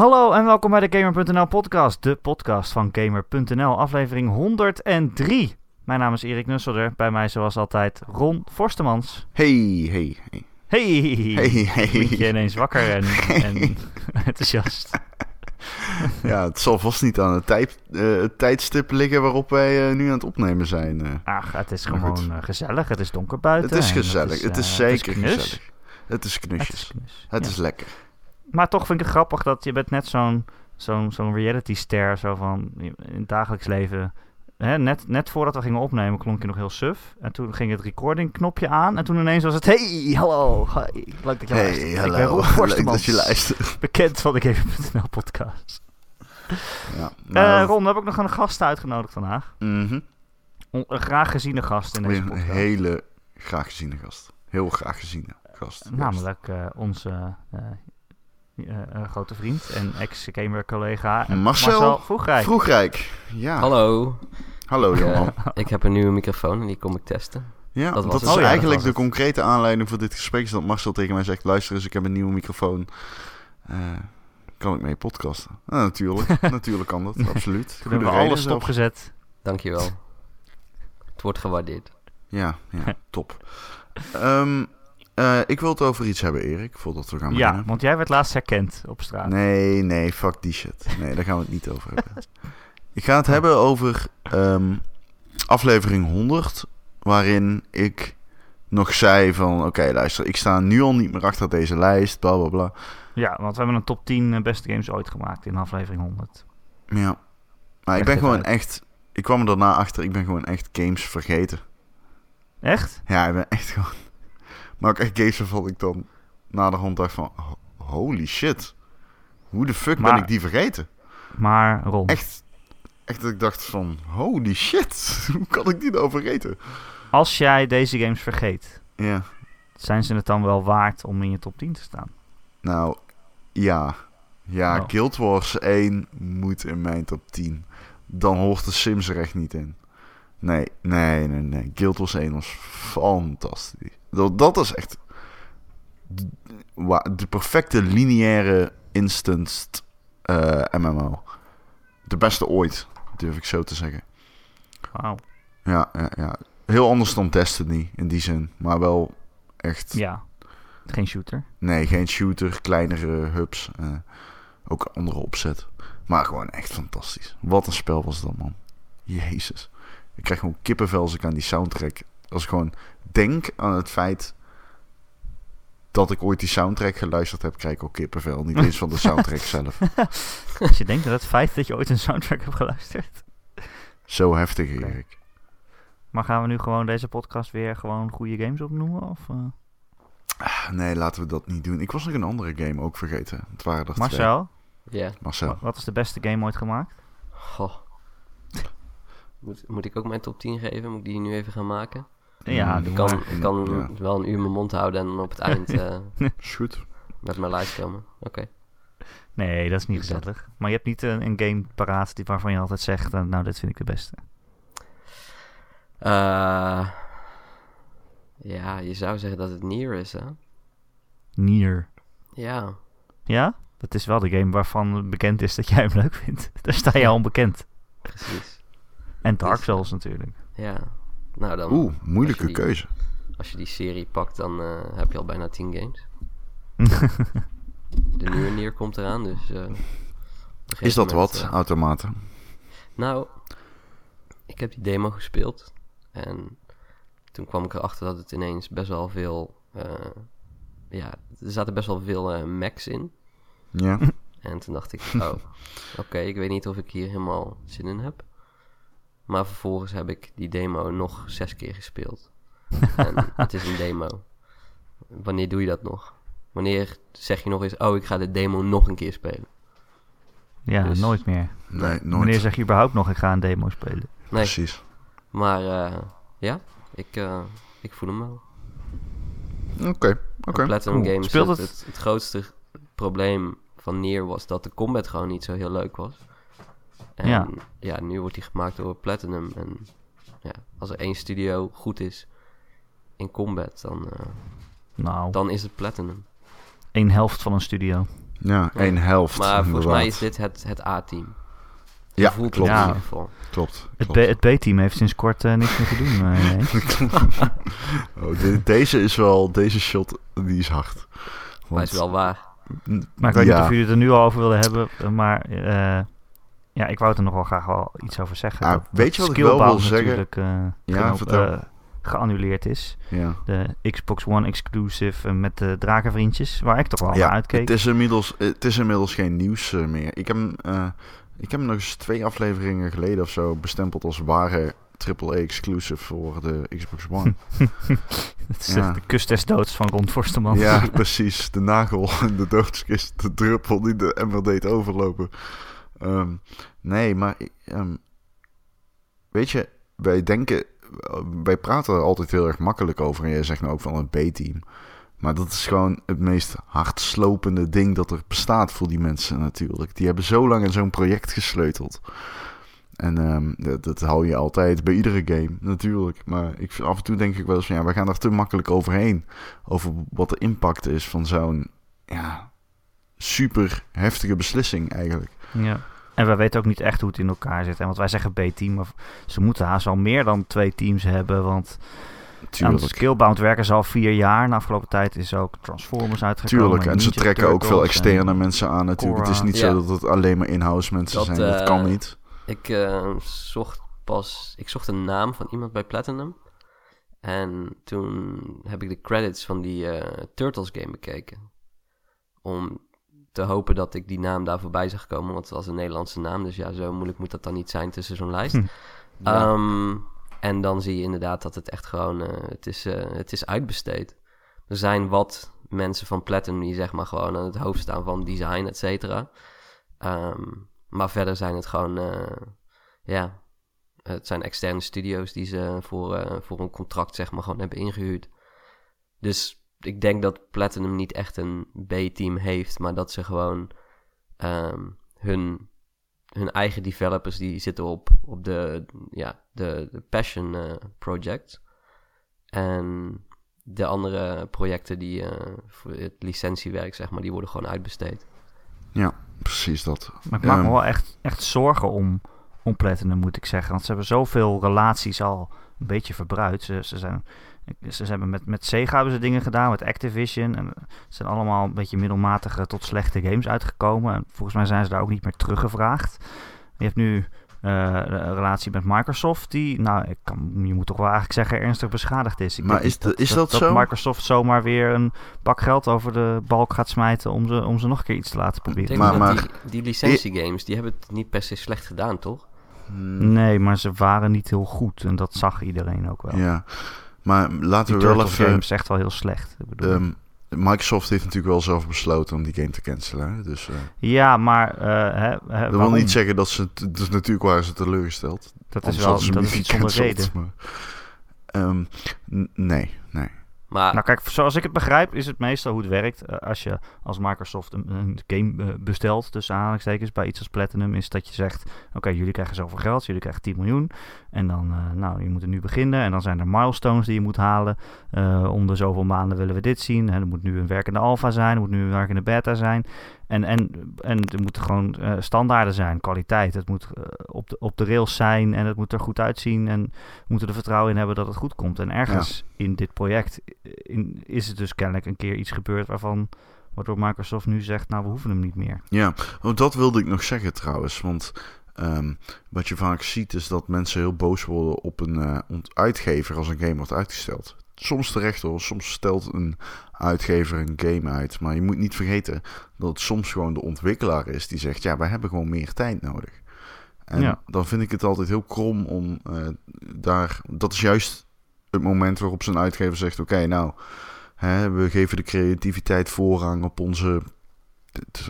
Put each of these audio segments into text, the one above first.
Hallo en welkom bij de Gamer.nl podcast, de podcast van Gamer.nl, aflevering 103. Mijn naam is Erik Nusselder, bij mij zoals altijd Ron Forstemans. Hey, hey, hey. Hey, Hey, hey. Word je ineens wakker en, en enthousiast. Ja, het zal vast niet aan het, tijd, eh, het tijdstip liggen waarop wij eh, nu aan het opnemen zijn. eh. Ach, het is gewoon gezellig, het is donker buiten. het is gezellig, het is, zeker gezellig. Het is Het knusjes. is knus. Het ja. is lekker. Maar toch vind ik het grappig dat je bent net zo'n zo'n zo'n reality ster, zo van in het dagelijks leven. Hè, net, net voordat we gingen opnemen klonk je nog heel suf. En toen ging het recording knopje aan. En toen ineens was het, hey, hallo, hi, leuk dat je luistert. Hey, Ik ben hallo. Rob Leuk dat je luistert. Bekend van de Gamer.nl podcast. Ja, Eh nou, Ron, we hebben ook nog een gast uitgenodigd vandaag. On- Een graag geziene gast in deze Weer een podcast. hele graag geziene gast. Heel graag geziene gast. Namelijk eh, onze eh, eh, eh, grote vriend en ex-gamer-collega eh, Marcel Vroegrijk. Vroegrijk. Ja. Hallo, Hallo, jongen. Eh, ik heb een nieuwe microfoon en die kom ik testen. Ja, dat dat, was is. Oh ja, eigenlijk dat was de concrete aanleiding voor dit gesprek. Is dat Marcel tegen mij zegt: luister eens, ik heb een nieuwe microfoon. Eh, kan ik mee podcasten? Nou, natuurlijk. natuurlijk kan dat, absoluut. Toen hebben we alles stopgezet. Dankjewel. Het wordt gewaardeerd. Ja, ja, top. Ehm, eh, ik wil het over iets hebben, Erik, voordat we gaan Ja, beginnen. want jij werd laatst herkend op straat. Nee, nee, fuck die shit. Nee, daar gaan we het niet over hebben. Ik ga het hebben over ehm, aflevering 100, waarin ik nog zei van... Oké, luister, ik sta nu al niet meer achter deze lijst, bla bla bla. Ja, want we hebben een top 10 eh, beste games ooit gemaakt in aflevering 100. Ja. Maar ik ben gewoon uit. echt... Ik kwam er daarna achter, ik ben gewoon echt games vergeten. Echt? Ja, ik ben echt gewoon... Maar ook echt games waarvan ik dan na de hand dacht van... ho- Holy shit. Hoe de fuck ben ik die vergeten? Maar Ron, Echt, echt dat ik dacht van... Holy shit. Hoe kan ik die nou vergeten? als jij deze games vergeet, Ja. zijn ze het dan wel waard om in je top 10 te staan? Nou, ja. Ja, Oh. Guild Wars 1 moet in mijn top 10. Dan hoort de Sims er echt niet in. Nee, nee, nee, nee. Guild Wars 1 was fantastisch. Dat, dat is echt de, perfecte lineaire instanced eh, MMO. De beste ooit, durf ik zo te zeggen. Wauw. Ja, ja, ja. Heel anders dan Destiny in die zin. Maar wel echt... Ja. Geen shooter. Nee, geen shooter, kleinere hubs. eh, ook andere opzet. Maar gewoon echt fantastisch. Wat een spel was dat, man. Jezus. Ik krijg gewoon kippenvel als ik aan die soundtrack... Als ik gewoon denk aan het feit... dat ik ooit die soundtrack geluisterd heb... krijg ik ook kippenvel. Niet eens van de soundtrack zelf. Als je denkt aan het feit dat je ooit een soundtrack hebt geluisterd. Zo heftig. Erik. Maar gaan we nu gewoon deze podcast weer gewoon goede games opnoemen? Of, eh? Ah, Nee, laten we dat niet doen. Ik was nog een andere game ook vergeten. Het waren er twee. Marcel, Ja. Marcel. wa- wat is de beste game ooit gemaakt? Goh. Moet, moet ik ook mijn top 10 geven? Moet ik die nu even gaan maken? Ja, Ik kan, maar. kan Ja. wel een uur mijn mond houden en dan op het eind eh, goed. met mijn lijst komen. Oké. Nee, dat is niet gezellig. Maar je hebt niet een, een game paraat die, waarvan je altijd zegt, eh, nou, dit vind ik de beste. Eh, ja, je zou zeggen dat het Nier is, hè? Nier. Ja. Ja? Dat is wel de game waarvan bekend is dat jij hem leuk vindt. Daar sta je al onbekend. Precies. En Dark Souls natuurlijk. Ja. Nou dan, Oeh, moeilijke als je die- keuze. als je die serie pakt, dan eh, heb je al bijna 10 games. De nieuwe Nier komt eraan, dus... eh, Is dat moment, wat, eh, automaten? Nou, ik heb die demo gespeeld. En toen kwam ik erachter dat het ineens best wel veel... ja, er zaten best wel veel Macs in. Ja. En toen dacht ik, oh, oké, ik weet niet of ik hier helemaal zin in heb. Maar vervolgens heb ik die demo nog zes keer gespeeld. en het is een demo. Wanneer doe je dat nog? Wanneer zeg je nog eens, oh, ik ga de demo nog een keer spelen? Ja, Dus- nooit meer. Nee, nooit. Wanneer zeg je überhaupt nog, ik ga een demo spelen? Nee, Precies. maar eh, ja, ik, eh, ik voel hem wel. Oké, oké. Platinum cool. Games, Speelt het, het- het, het grootste probleem van Nier was dat de combat gewoon niet zo heel leuk was. En Ja. ja, nu wordt die gemaakt door Platinum. En ja, als er één studio goed is in combat, dan, eh, Nou, dan is het Platinum. één helft van een studio. Ja, één helft. Maar volgens mij is dit het, het A-team. Ja, voelt klopt. het in Ja. ieder geval. Klopt. Klopt. het B-team heeft sinds kort eh, niks meer te doen. eh. Oh, de- deze is wel, deze shot, die is hard. Maar is wel waar. maar ik weet ja, niet of jullie het er nu al over willen hebben. Maar eh, ja, ik wou er nog wel graag wel iets over zeggen. Ja, dat, weet je wat ik wel wil zeggen? natuurlijk eh, Ja, vertel. eh, geannuleerd is. Ja, De Xbox One exclusive eh, met de drakenvriendjes. Waar ik toch wel naar uitkeek. het, is inmiddels, het is inmiddels geen nieuws meer. Ik heb, ik heb nog eens twee afleveringen geleden of zo bestempeld als ware AAA-exclusive voor de Xbox One. Het is Ja. de kus des doods van Ron Forsterman. ja, precies. De nagel in de doodskist, de druppel die de emmer deed overlopen. Ehm, nee, maar ehm, weet je, wij denken, wij praten er altijd heel erg makkelijk over. En jij zegt nou ook van een B-team. Maar dat is gewoon het meest hardslopende ding dat er bestaat voor die mensen natuurlijk. Die hebben zo lang in zo'n project gesleuteld. En ehm, dat, hou je altijd bij iedere game, natuurlijk. Maar ik, af en toe denk ik wel eens van ja, we gaan er te makkelijk overheen. Over wat de impact is van zo'n ja, super heftige beslissing eigenlijk. Ja. En wij weten ook niet echt hoe het in elkaar zit. En want wij zeggen B-team, maar ze moeten haast wel meer dan twee teams hebben. Want aan Tuurlijk. Skillbound werken ze al vier jaar. De afgelopen tijd is ook Transformers uitgekomen. Tuurlijk, en ze trekken ook veel en- externe mensen aan natuurlijk. Het is niet zo dat het alleen maar in-house mensen Dat, zijn. Dat eh, kan niet. Ik eh, zocht pas... Ik zocht een naam van iemand bij Platinum. En toen heb ik de credits van die eh, Turtles game bekeken. Om te hopen dat ik die naam daar voorbij zag komen. Want het was een Nederlandse naam. Dus ja, zo moeilijk moet dat dan niet zijn tussen zo'n lijst. Hm. Ehm, en dan zie je inderdaad dat het echt gewoon... eh, het, is, eh, het is uitbesteed. Er zijn wat mensen van Platinum die zeg maar gewoon aan het hoofd staan van design, et cetera. Ehm, maar verder zijn het gewoon... eh, ja, het zijn externe studio's die ze voor, voor een contract zeg maar gewoon hebben ingehuurd. Dus ik denk dat Platinum niet echt een B-team heeft, maar dat ze gewoon ehm, hun, hun eigen developers die zitten op, op de, ja, de, de passion eh, project. En de andere projecten die eh, voor het licentiewerk zeg maar, die worden gewoon uitbesteed. Ja, precies dat. Maar ik maak me Ehm, wel echt, echt zorgen om, om Platinum, moet ik zeggen. Want ze hebben zoveel relaties al een beetje verbruikt. Ze, ze, zijn, ze hebben met, met Sega hebben ze dingen gedaan, met Activision. En ze zijn allemaal een beetje middelmatige tot slechte games uitgekomen. En volgens mij zijn ze daar ook niet meer teruggevraagd. Je hebt nu eh, een relatie met Microsoft die, nou, ik kan, je moet toch wel eigenlijk zeggen, ernstig beschadigd is. Ik Maar is de- is dat zo? Microsoft zomaar weer een bak geld over de balk gaat smijten om ze, om ze nog een keer iets te laten Ik proberen. denk Maar- dat maar- die, die licentiegames, die hebben het niet per se slecht gedaan, toch? hmm, Nee, maar ze waren niet heel goed. En dat zag iedereen ook wel. Ja, maar laten Die we wel even... game is echt wel heel slecht. Ik bedoel. ehm, Microsoft heeft natuurlijk wel zelf besloten om die game te cancelen. hè. Dus eh, ja, maar eh, hè, hè, dat wil niet zeggen dat ze... Dus natuurlijk waren ze teleurgesteld. dat is wel dat is niet zonder reden. Maar, ehm, nee. Maar Nou kijk, zoals ik het begrijp is het meestal hoe het werkt. Eh, als je als Microsoft een, game eh, bestelt, tussen aanhalingstekens, bij iets als Platinum, is dat je zegt, oké, jullie krijgen zoveel geld, jullie krijgen 10 miljoen. En dan, eh, nou, je moet er nu beginnen. En dan zijn er milestones die je moet halen. Eh, om de zoveel maanden willen we dit zien. Hè, er moet nu een werkende alpha zijn, er moet nu een werkende beta zijn. En, en, en er moeten gewoon eh, standaarden zijn, kwaliteit. Het moet eh, op, de, op de rails zijn en het moet er goed uitzien. En we moeten er vertrouwen in hebben dat het goed komt. En ergens in dit project eh, in, is het dus kennelijk een keer iets gebeurd waarvan... Waardoor Microsoft nu zegt, nou we hoeven hem niet meer. Ja, oh, dat wilde ik nog zeggen trouwens. Want ehm, wat je vaak ziet is dat mensen heel boos worden op een uitgever als een game wordt uitgesteld. Soms terecht hoor, soms stelt een uitgever een game uit. Maar je moet niet vergeten dat het soms gewoon de ontwikkelaar is die zegt, ja, wij hebben gewoon meer tijd nodig. En Ja. dan vind ik het altijd heel krom om eh, daar... Dat is juist het moment waarop zijn uitgever zegt, oké, nou, hè, we geven de creativiteit voorrang op onze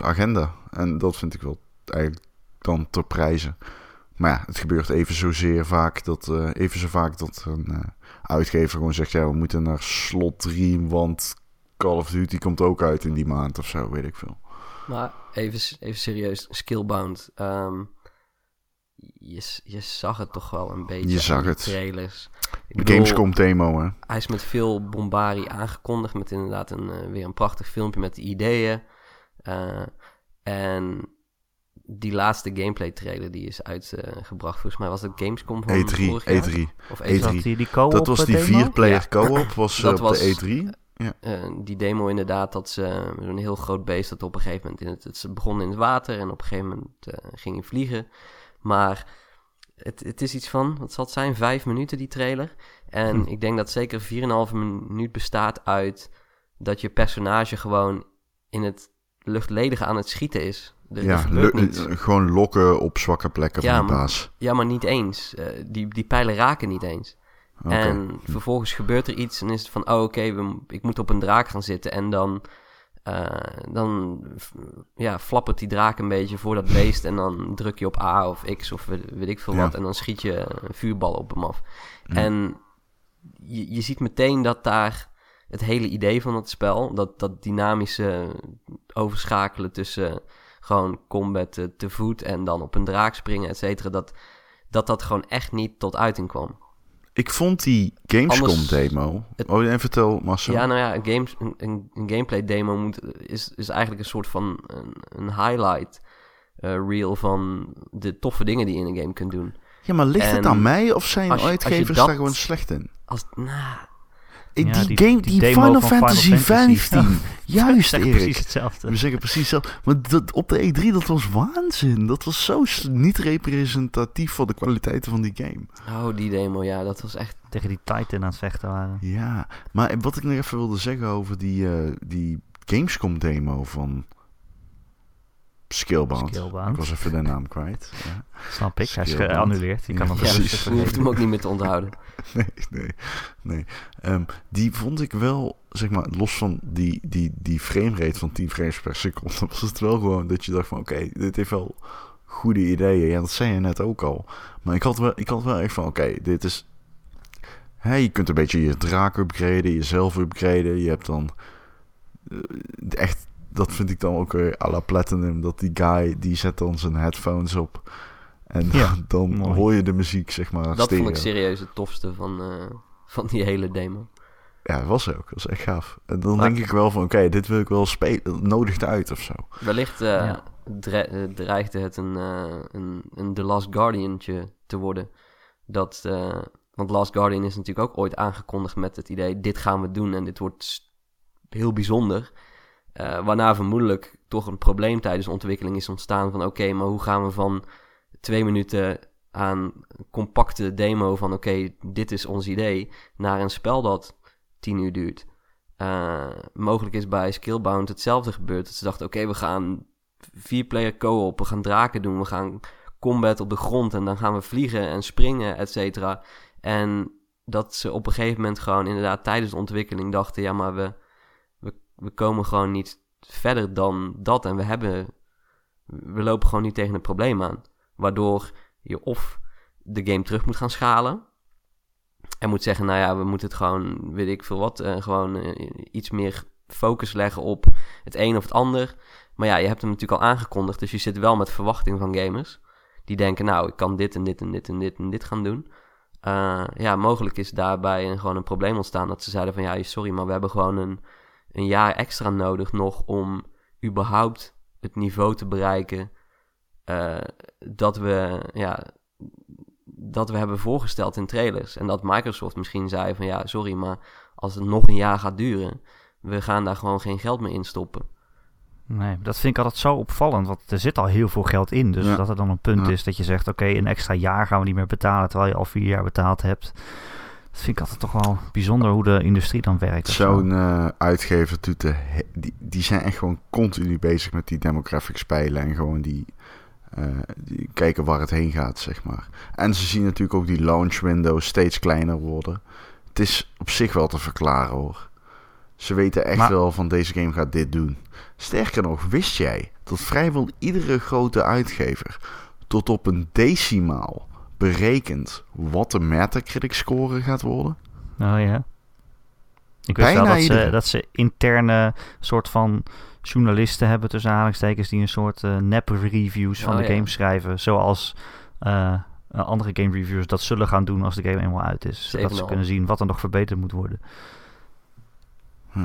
agenda. En dat vind ik wel eigenlijk dan ter prijze. Maar ja, het gebeurt even zozeer vaak dat, eh, even zo vaak dat een eh, uitgever gewoon zegt... ja, we moeten naar slot 3, want Call of Duty komt ook uit in die maand of zo, weet ik veel. Maar even, even serieus, Skillbound. ehm, je, je zag het toch wel een beetje Je zag het. trailers. Ik bedoel, Gamescom demo, hè. Hij is met veel bombarie aangekondigd. Met inderdaad een, eh, weer een prachtig filmpje met de ideeën. Eh, En die laatste gameplay trailer die is uitgebracht, volgens mij was dat Gamescom van E3, vorig jaar. E3. Of E3. Is dat die, die co-op Dat was die demo? vier-player Ja. co-op was eh, Dat op was- de E3. Eh, die demo inderdaad, dat ze zo'n heel groot beest dat op een gegeven moment in het, het ze begon in het water en op een gegeven moment eh, ging hij vliegen. Maar het, het is iets van, wat zal het zijn, vijf minuten die trailer. En Hm. ik denk dat zeker 4,5 minuut bestaat uit dat je personage gewoon in het luchtledige aan het schieten is. Ja, eh, gewoon lokken op zwakke plekken Ja, van de maar- baas. Ja, maar niet eens. Eh, die, die pijlen raken niet eens. En vervolgens gebeurt er iets en is het van, oh oké, ik moet op een draak gaan zitten. En dan, eh, dan ja, flappert die draak een beetje voor dat beest. En dan druk je op A of X of weet, weet ik veel Ja. wat. En dan schiet je een vuurbal op hem af. Ja. En je, je ziet meteen dat daar het hele idee van het spel, dat, dat dynamische overschakelen tussen gewoon combat te, te voet en dan op een draak springen, et cetera, dat, dat dat gewoon echt niet tot uiting kwam. Ik vond die Gamescom Anders- demo... het- Oh, en vertel Marcel. Ja, nou ja, een, games, een, een, een gameplay demo moet, is, is eigenlijk een soort van een, een highlight eh, reel van de toffe dingen die je in een game kunt doen. Ja, maar ligt het aan mij of zijn als als uitgevers dat- daar gewoon slecht in? Als, nou, Ja, die, die- game, die Final Fantasy Fantasy. 15. Juist, Erik. precies hetzelfde. We zeggen precies zo. Maar dat, op de E3, dat was waanzin. Dat was zo niet representatief voor de kwaliteiten van die game. oh, die demo, ja, dat was echt... Tegen die Titan aan het vechten waren. Ja, maar wat ik nog even wilde zeggen over die, eh, die Gamescom demo van Skillbound. Skillbound. Ik was even de naam kwijt. Ja. Snap ik. Hij is geannuleerd. Je kan Ja, precies. je hoeft hem ook niet meer te onthouden. Nee, nee, nee. Ehm, die vond ik wel, zeg maar, los van die, die, die framerate van 10 frames per seconde, was het wel gewoon dat je dacht van, oké, dit heeft wel goede ideeën. Ja, dat zei je net ook al. Maar ik had wel, ik had wel echt van, oké, dit is... Hè, je kunt een beetje je draak upgraden, jezelf upgraden. Je hebt dan eh, echt, dat vind ik dan ook weer à la Platinum, dat die guy, die zet dan zijn headphones op. En Ja, dan mooi. hoor je de muziek, zeg maar, Dat vond ik serieus het tofste van, eh, van die hele demo. Ja, dat was ook. Dat was echt gaaf. En dan Maar- denk ik wel van, oké, dit wil ik wel spelen. Nodigt uit of zo. Wellicht eh, Ja. dre- eh, dreigde het een, eh, een, een The Last Guardiantje te worden. Dat, eh, want Last Guardian is natuurlijk ook ooit aangekondigd met het idee... dit gaan we doen en dit wordt heel bijzonder. Eh, waarna vermoedelijk toch een probleem tijdens de ontwikkeling is ontstaan van... oké, maar hoe gaan we van twee minuten aan compacte demo van... oké, dit is ons idee, naar een spel dat tien uur duurt... Eh, mogelijk is bij Skillbound hetzelfde gebeurd. Dat ze dachten, oké, we gaan vier-player co-op, we gaan draken doen, we gaan combat op de grond en dan gaan we vliegen en springen, et cetera. En dat ze op een gegeven moment gewoon inderdaad tijdens de ontwikkeling dachten, ja, maar we, we, komen gewoon niet verder dan dat en we hebben, we lopen gewoon niet tegen een probleem aan. Waardoor je of de game terug moet gaan schalen, en moet zeggen, nou ja, we moeten het gewoon, weet ik veel wat, eh, gewoon eh, iets meer focus leggen op het een of het ander. Maar ja, je hebt hem natuurlijk al aangekondigd, dus je zit wel met verwachting van gamers. Die denken, nou, ik kan dit en dit en dit en dit en dit gaan doen. Eh, ja, mogelijk is daarbij een, gewoon een probleem ontstaan dat ze zeiden van, ja, sorry, maar we hebben gewoon een, een jaar extra nodig nog om überhaupt het niveau te bereiken eh, dat we, ja, dat we hebben voorgesteld in trailers. En dat Microsoft misschien zei van ja, sorry, maar als het nog een jaar gaat duren, we gaan daar gewoon geen geld meer in stoppen. Nee, dat vind ik altijd zo opvallend, want er zit al heel veel geld in. Dus Ja. dat er dan een punt Ja. is dat je zegt, oké, een extra jaar gaan we niet meer betalen, terwijl je al vier jaar betaald hebt. Dat vind ik altijd toch wel bijzonder hoe de industrie dan werkt. Zo'n eh, uitgever doet die, die zijn echt gewoon continu bezig met die demographics spelen. En gewoon die, eh, die kijken waar het heen gaat, zeg maar. En ze zien natuurlijk ook die launch windows steeds kleiner worden. Het is op zich wel te verklaren hoor. Ze weten echt Maar- wel van deze game gaat dit doen. Sterker nog, wist jij dat vrijwel iedere grote uitgever tot op een decimaal berekent wat de Metacritic score gaat worden? Oh ja. Ik weet Bijna wel dat ze, dat ze interne soort van journalisten hebben tussen aanhalingstekens die een soort eh nep-reviews van Oh de ja. game schrijven. Zoals eh, eh, andere game reviewers dat zullen gaan doen als de game eenmaal uit is. Zodat ze 7,5. kunnen zien wat er nog verbeterd moet worden. Hm.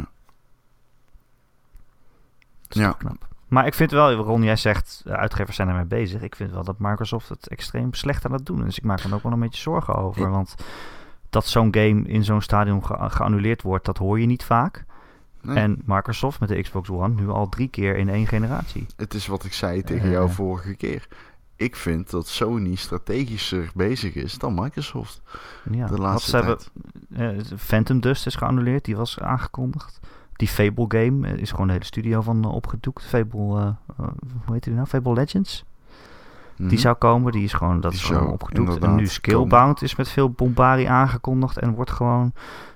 Dat is Ja. knap. Maar ik vind wel, Ron, jij zegt, uh, uitgevers zijn ermee bezig. Ik vind wel dat Microsoft het extreem slecht aan het doen is. Dus ik maak er ook wel een beetje zorgen over. Want dat zo'n game in zo'n stadion ge geannuleerd wordt, dat hoor je niet vaak. Nee. En Microsoft met de Xbox One nu al drie keer in één generatie. Het is wat ik zei tegen Eh. jou vorige keer. Ik vind dat Sony strategischer bezig is dan Microsoft. Ja. de Wat laatste ze hebben, eh, Phantom Dust is geannuleerd, die was aangekondigd. Die Fable game eh, is gewoon de hele studio van eh, opgedoekt. Fable, eh, hoe heet die nou? Fable Legends. Mhm. Die zou komen, die is gewoon, dat Die is gewoon opgedoekt. En nu Skillbound is met veel bombardie aangekondigd en wordt gewoon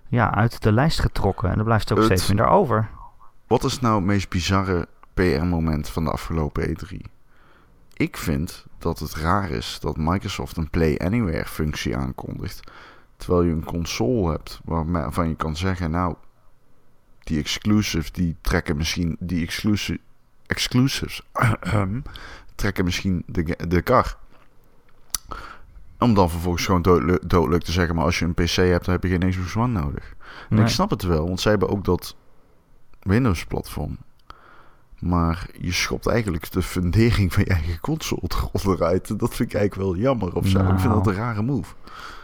ja, uit de lijst getrokken. En er blijft ook Het- steeds minder over. Wat is nou het meest bizarre PR-moment van de afgelopen E3? Ik vind dat het raar is dat Microsoft een Play Anywhere functie aankondigt. Terwijl je een console hebt waarvan je kan zeggen, nou, die exclusives die trekken misschien, die exclusive, exclusives trekken misschien de, de kar. Om dan vervolgens gewoon doodle- doodleuk te zeggen, maar als je een PC hebt, dan heb je geen Xbox One nodig. En Nee. ik snap het wel, want zij hebben ook dat Windows-platform. Maar je schopt eigenlijk de fundering van je eigen console eruit. En dat vind ik eigenlijk wel jammer of zo. Ik vind Nou. dat een rare move.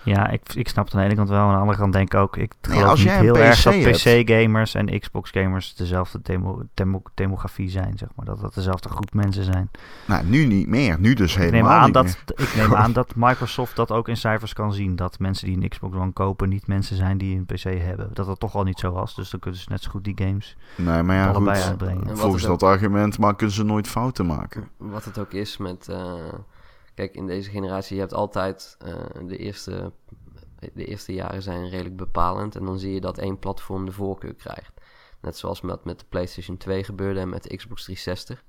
Ja, ik, ik snap het aan de ene kant wel. Aan de andere kant denk ik ook, ik Nee, geloof als niet jij heel erg dat PC-gamers en Xbox-gamers dezelfde demo, demo, demografie zijn, zeg maar. Dat dat dezelfde groep mensen zijn. Nou, nu niet meer. Nu dus Ik neem, helemaal aan niet dat, meer. ik neem aan dat Microsoft dat ook in cijfers kan zien. Dat mensen die een Xbox One kopen niet mensen zijn die een PC hebben. Dat dat toch al niet zo was. Dus dan kunnen ze net zo goed die games Nee, maar ja, allebei goed. uitbrengen. Volgens ook- dat argument maar kunnen ze nooit fouten maken. Wat het ook is met... eh, kijk, in deze generatie, je hebt altijd... eh, de, eerste, de eerste jaren zijn redelijk bepalend. En dan zie je dat één platform de voorkeur krijgt. Net zoals met, met de PlayStation 2 gebeurde en met de Xbox 360.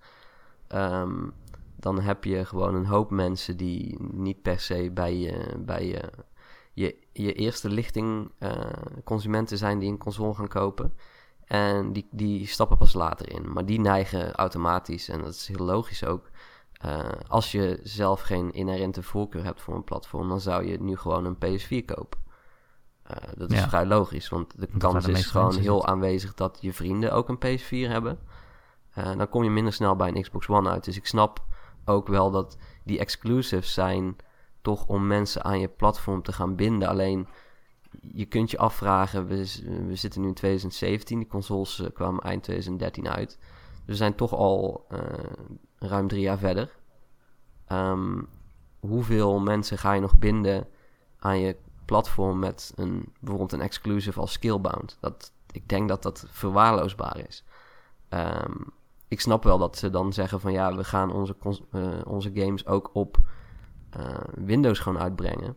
Ehm, dan heb je gewoon een hoop mensen die niet per se bij je, bij je, je, je eerste lichting eh, consumenten zijn die een console gaan kopen. En die, die stappen pas later in. Maar die neigen automatisch, en dat is heel logisch ook. Eh, als je zelf geen inherente voorkeur hebt voor een platform, dan zou je nu gewoon een PS4 kopen. Eh, dat is Ja. vrij logisch, want de kans de is gewoon heel zitten. aanwezig dat je vrienden ook een PS4 hebben. Eh, dan kom je minder snel bij een Xbox One uit. Dus ik snap ook wel dat die exclusives zijn toch om mensen aan je platform te gaan binden. Alleen je kunt je afvragen, we, we zitten nu in 2017, die consoles kwamen eind 2013 uit. Dus we zijn toch al ruim drie jaar verder. Ehm, hoeveel mensen ga je nog binden aan je platform met een, bijvoorbeeld een exclusive als Skillbound? Dat, ik denk dat dat verwaarloosbaar is. Ehm, ik snap wel dat ze dan zeggen van ja, we gaan onze, eh, onze games ook op eh, Windows gewoon uitbrengen.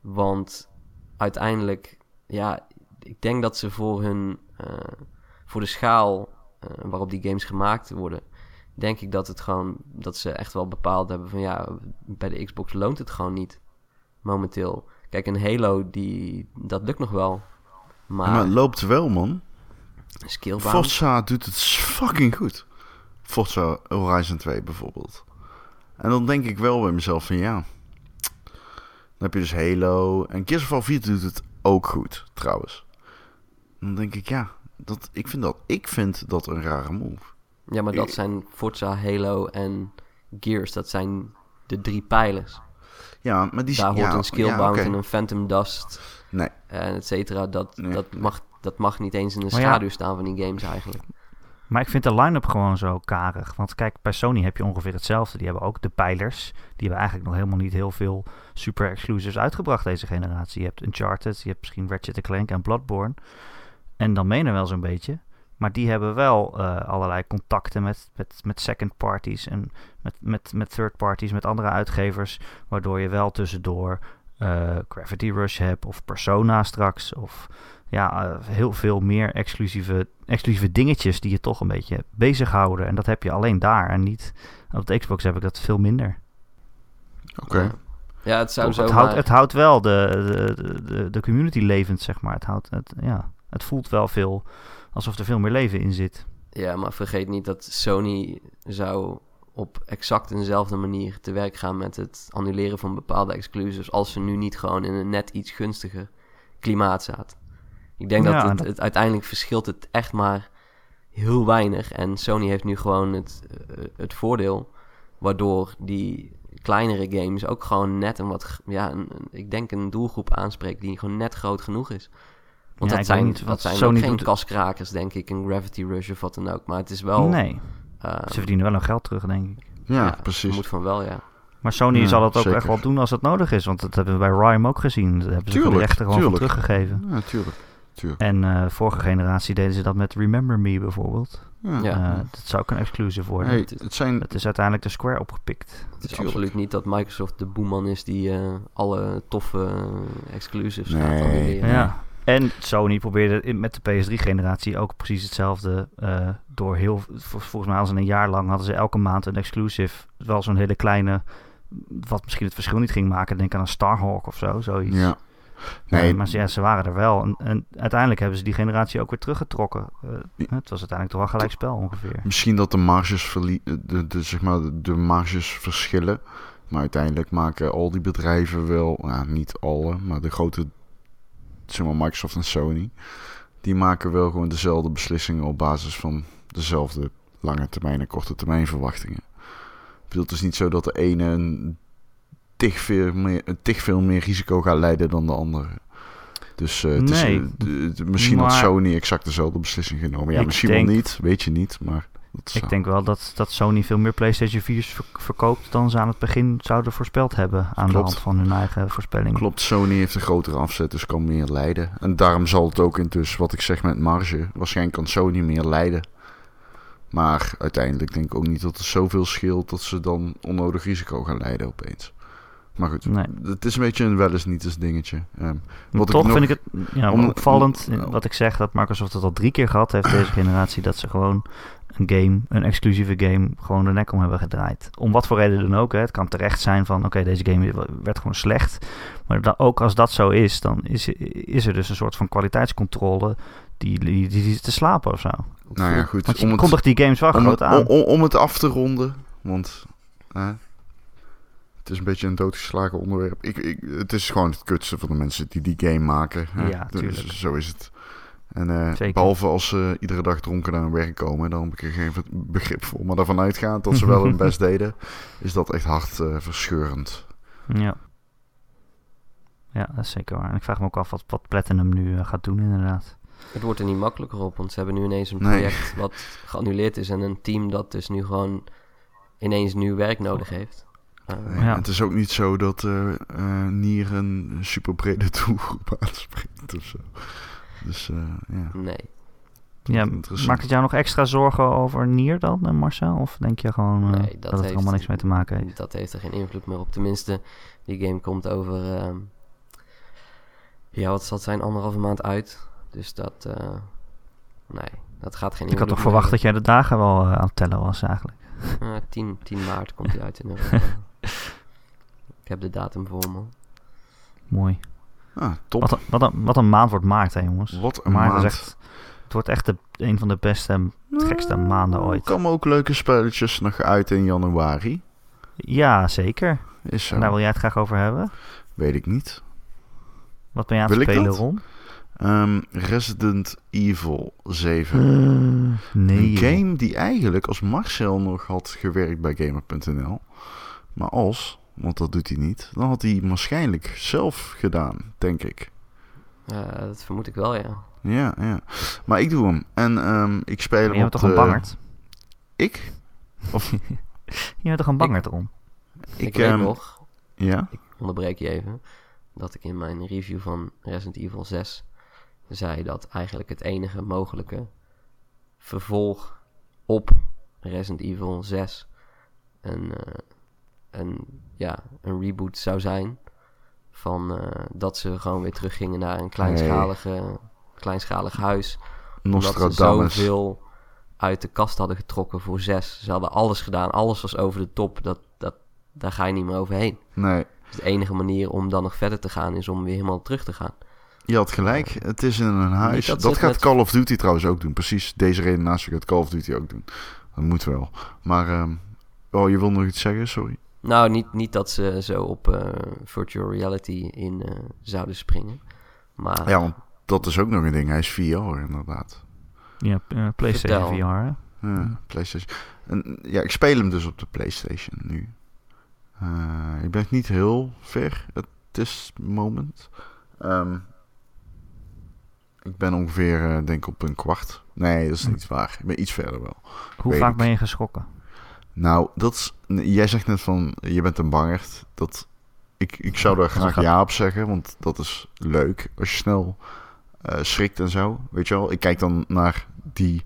Want uiteindelijk, ja, ik denk dat ze voor hun, eh, voor de schaal waarop die games gemaakt worden, denk ik dat het gewoon, dat ze echt wel bepaald hebben van ja, bij de Xbox loont het gewoon niet momenteel. Kijk, een Halo, die, dat lukt nog wel. Maar, Maar het loopt wel, man. Skillbound, Forza doet het fucking goed. Forza Horizon 2 bijvoorbeeld. En dan denk ik wel bij mezelf van ja. Dan heb je dus Halo. En Gears of War 4 doet het ook goed, trouwens. Dan denk ik ja. Dat, ik, vind dat, ik vind dat een rare move. Ja, maar dat zijn Forza, Halo en Gears, dat zijn de drie pijlers. Ja, maar die Daar hoort ja, een Skillbound ja, en een Phantom Dust Nee, en et cetera. Dat, Nee. dat, mag, dat mag niet eens in de Maar ja. schaduw staan van die games eigenlijk. Maar ik vind de line-up gewoon zo karig. Want kijk, bij Sony heb je ongeveer hetzelfde. Die hebben ook de pijlers. Die hebben eigenlijk nog helemaal niet heel veel super exclusives uitgebracht deze generatie. Je hebt Uncharted, je hebt misschien Ratchet Clank en Bloodborne. En dan menen wel zo'n beetje. Maar die hebben wel eh, allerlei contacten met, met, met second parties en met, met, met third parties, met andere uitgevers. Waardoor je wel tussendoor eh, Gravity Rush hebt of Persona straks. Of ja, eh, heel veel meer exclusieve, exclusieve dingetjes die je toch een beetje bezighouden. En dat heb je alleen daar en niet op de Xbox heb ik dat veel minder. oké. Ja. Ja, het zou het, zo houdt, het houdt wel de, de, de, de community levend, zeg maar. Het, houdt, het, ja, het voelt wel veel alsof er veel meer leven in zit. Ja, maar vergeet niet dat Sony zou op exact dezelfde manier te werk gaan met het annuleren van bepaalde exclusives als ze nu niet gewoon in een net iets gunstiger klimaat zaten. Ik denk Ja, dat het, dat- het uiteindelijk verschilt het echt maar heel weinig. En Sony heeft nu gewoon het, eh, het voordeel, waardoor die kleinere games ook gewoon net een wat, ja, een- ik denk een doelgroep aanspreekt die gewoon net groot genoeg is. Want Ja, dat zijn, niet dat wat zijn Sony geen doet. kaskrakers, denk ik, een Gravity Rush of wat dan ook. Maar het is wel... nee, eh, ze verdienen wel hun geld terug, denk ik. Ja, precies. Moet van wel, ja. Maar Sony Ja, zal het ook zeker. echt wel doen als het nodig is. Want dat hebben we bij Rime ook gezien. Daar hebben ze de rechten gewoon teruggegeven. Ja, tuurlijk. tuurlijk. En eh, vorige generatie deden ze dat met Remember Me bijvoorbeeld. Ja. Ja. Eh, dat zou ook een exclusive worden. Hey, het zijn... Het is uiteindelijk de Square opgepikt. Het is Tuurlijk. absoluut niet dat Microsoft de boeman is die eh, alle toffe exclusives gaat Nee. annuleren. Ja. En Sony probeerde in- met de PS3-generatie ook precies hetzelfde. eh, door heel, vol- volgens mij al een jaar lang hadden ze elke maand een exclusive. Wel zo'n hele kleine, wat misschien het verschil niet ging maken. Denk aan een Starhawk of zo, zoiets. Ja. Nee, Nee, maar ze- ja, ze waren er wel. En, en uiteindelijk hebben ze die generatie ook weer teruggetrokken. Eh, het was uiteindelijk toch wel gelijk spel ongeveer. Misschien dat de marges, de, de, zeg maar, de, de marges verschillen. Maar uiteindelijk maken al die bedrijven wel, nou, niet alle, maar de grote, zeg maar Microsoft en Sony, die maken wel gewoon dezelfde beslissingen op basis van dezelfde lange termijn en korte termijn verwachtingen. Ik bedoel, het is niet zo dat de ene een tig veel meer, tig veel meer risico gaat leiden dan de andere. Dus eh, het is, Nee, misschien had maar- Sony exact dezelfde beslissing genomen. Ja, misschien denk- wel niet, weet je niet. Maar dat Ik denk wel dat, dat Sony veel meer PlayStation 4's ver- verkoopt dan ze aan het begin zouden voorspeld hebben. Aan de hand van hun eigen voorspelling. Klopt, Sony heeft een grotere afzet, dus kan meer leiden. En daarom zal het ook intussen, wat ik zeg met marge, waarschijnlijk kan Sony meer leiden. Maar uiteindelijk denk ik ook niet dat er zoveel scheelt dat ze dan onnodig risico gaan leiden opeens. Maar goed, Nee. het is een beetje een wel eens niet eens dingetje. Maar wat ik toch nog- vind ik het ja, om- opvallend, om- wat ik zeg, dat Microsoft het al drie keer gehad heeft deze generatie, dat ze gewoon een game, een exclusieve game, gewoon de nek om hebben gedraaid. Om wat voor reden dan ook. Hè. Het kan terecht zijn van, oké, deze game werd gewoon slecht. Maar dan, ook als dat zo is, dan is, is er dus een soort van kwaliteitscontrole die, die, te slapen of zo. nou ja, goed. Want je Om het, die games wel groot aan. om, om, het af te ronden, want eh, het is een beetje een doodgeslagen onderwerp. Ik, ik, het is gewoon het kutste van de mensen die die game maken. hè. Ja, Dus zo is het. En eh, behalve als ze iedere dag dronken naar hun werk komen, dan heb ik er geen begrip voor. Maar daarvan uitgaand dat ze wel hun best deden, is dat echt hartverscheurend. Ja. Ja, dat is zeker waar. En ik vraag me ook af wat, wat Platinum nu eh, gaat doen inderdaad. Het wordt er niet makkelijker op, want ze hebben nu ineens een Nee. project wat geannuleerd is en een team dat dus nu gewoon ineens nieuw werk nodig heeft. Eh, Ja. Het is ook niet zo dat eh eh, Nier een super brede doelgroep aanspreekt of zo. Dus eh, ja. nee. Ja, maakt het jou nog extra zorgen over Nier dan, Marcel? Of denk je gewoon eh, Nee, dat, dat het er heeft- allemaal niks mee te maken heeft? Dat heeft er geen invloed meer op. Tenminste, die game komt over, ehm, ja, wat zal het zijn, anderhalve maand uit. Dus dat, eh, nee, dat gaat geen Ik had toch verwacht dat jij de dagen wel aan het tellen was eigenlijk. Eh, 10, 10 maart komt hij uit in Europa. Ik heb de datum voor me. Mooi. Ah, top. Wat een, wat, een, wat een maand wordt maart, hè jongens. Wat een maart maand. is echt... Het wordt echt de, een van de beste en gekste Nou, maanden ooit. Er komen ook leuke spelletjes nog uit in januari. Ja, zeker. Is zo. En daar wil jij het graag over hebben. Weet ik niet. Wat ben je aan het spelen? Ron? Ehm, Resident Evil 7. nee. een game die eigenlijk als Marcel nog had gewerkt bij Gamer.nl. Maar als, want dat doet hij niet, dan had hij waarschijnlijk zelf gedaan, denk ik. Eh, dat vermoed ik wel, ja. Ja, ja. Maar ik doe hem. En ehm, ik speel Je hem bent op toch een bangerd? Ik? Je bent toch een bangerd, Ron? Ik, Ik, weet ehm, nog, Ja? ik onderbreek je even, dat ik in mijn review van Resident Evil 6 zei dat eigenlijk het enige mogelijke vervolg op Resident Evil 6 een, eh, een, ja, een reboot zou zijn. Van eh, dat ze gewoon weer teruggingen naar een kleinschalige, kleinschalig huis. Omdat ze zoveel uit de kast hadden getrokken voor 6. Ze hadden alles gedaan, alles was over de top. Dat, dat, daar ga je niet meer overheen. Nee, Dus de enige manier om dan nog verder te gaan is om weer helemaal terug te gaan. je had gelijk. Het is in een huis. dat gaat met- Call of Duty trouwens ook doen. Precies deze redenatie gaat Call of Duty ook doen. Dat moet wel. Maar, ehm, oh, je wil nog iets zeggen? Sorry. Nou, niet, niet dat ze zo op eh, virtual reality in eh, zouden springen. Maar Ja, want dat is ook nog een ding. Hij is VR inderdaad. Ja, eh, PlayStation Vertel. VR. hè? Ja, PlayStation. En, ja, ik speel hem dus op de PlayStation nu. Eh, ik ben niet heel ver at this moment. Ehm, ik ben ongeveer, eh, denk ik, op een kwart. Nee, dat is niet waar. Ik ben iets verder wel. Hoe Weet vaak ik. ben je geschrokken? Nou, dat is, jij zegt net van, je bent een bangerd. Dat, ik, ik zou daar een graag ja op zeggen, want dat is leuk. Als je snel eh, schrikt en zo, weet je wel. Ik kijk dan naar die,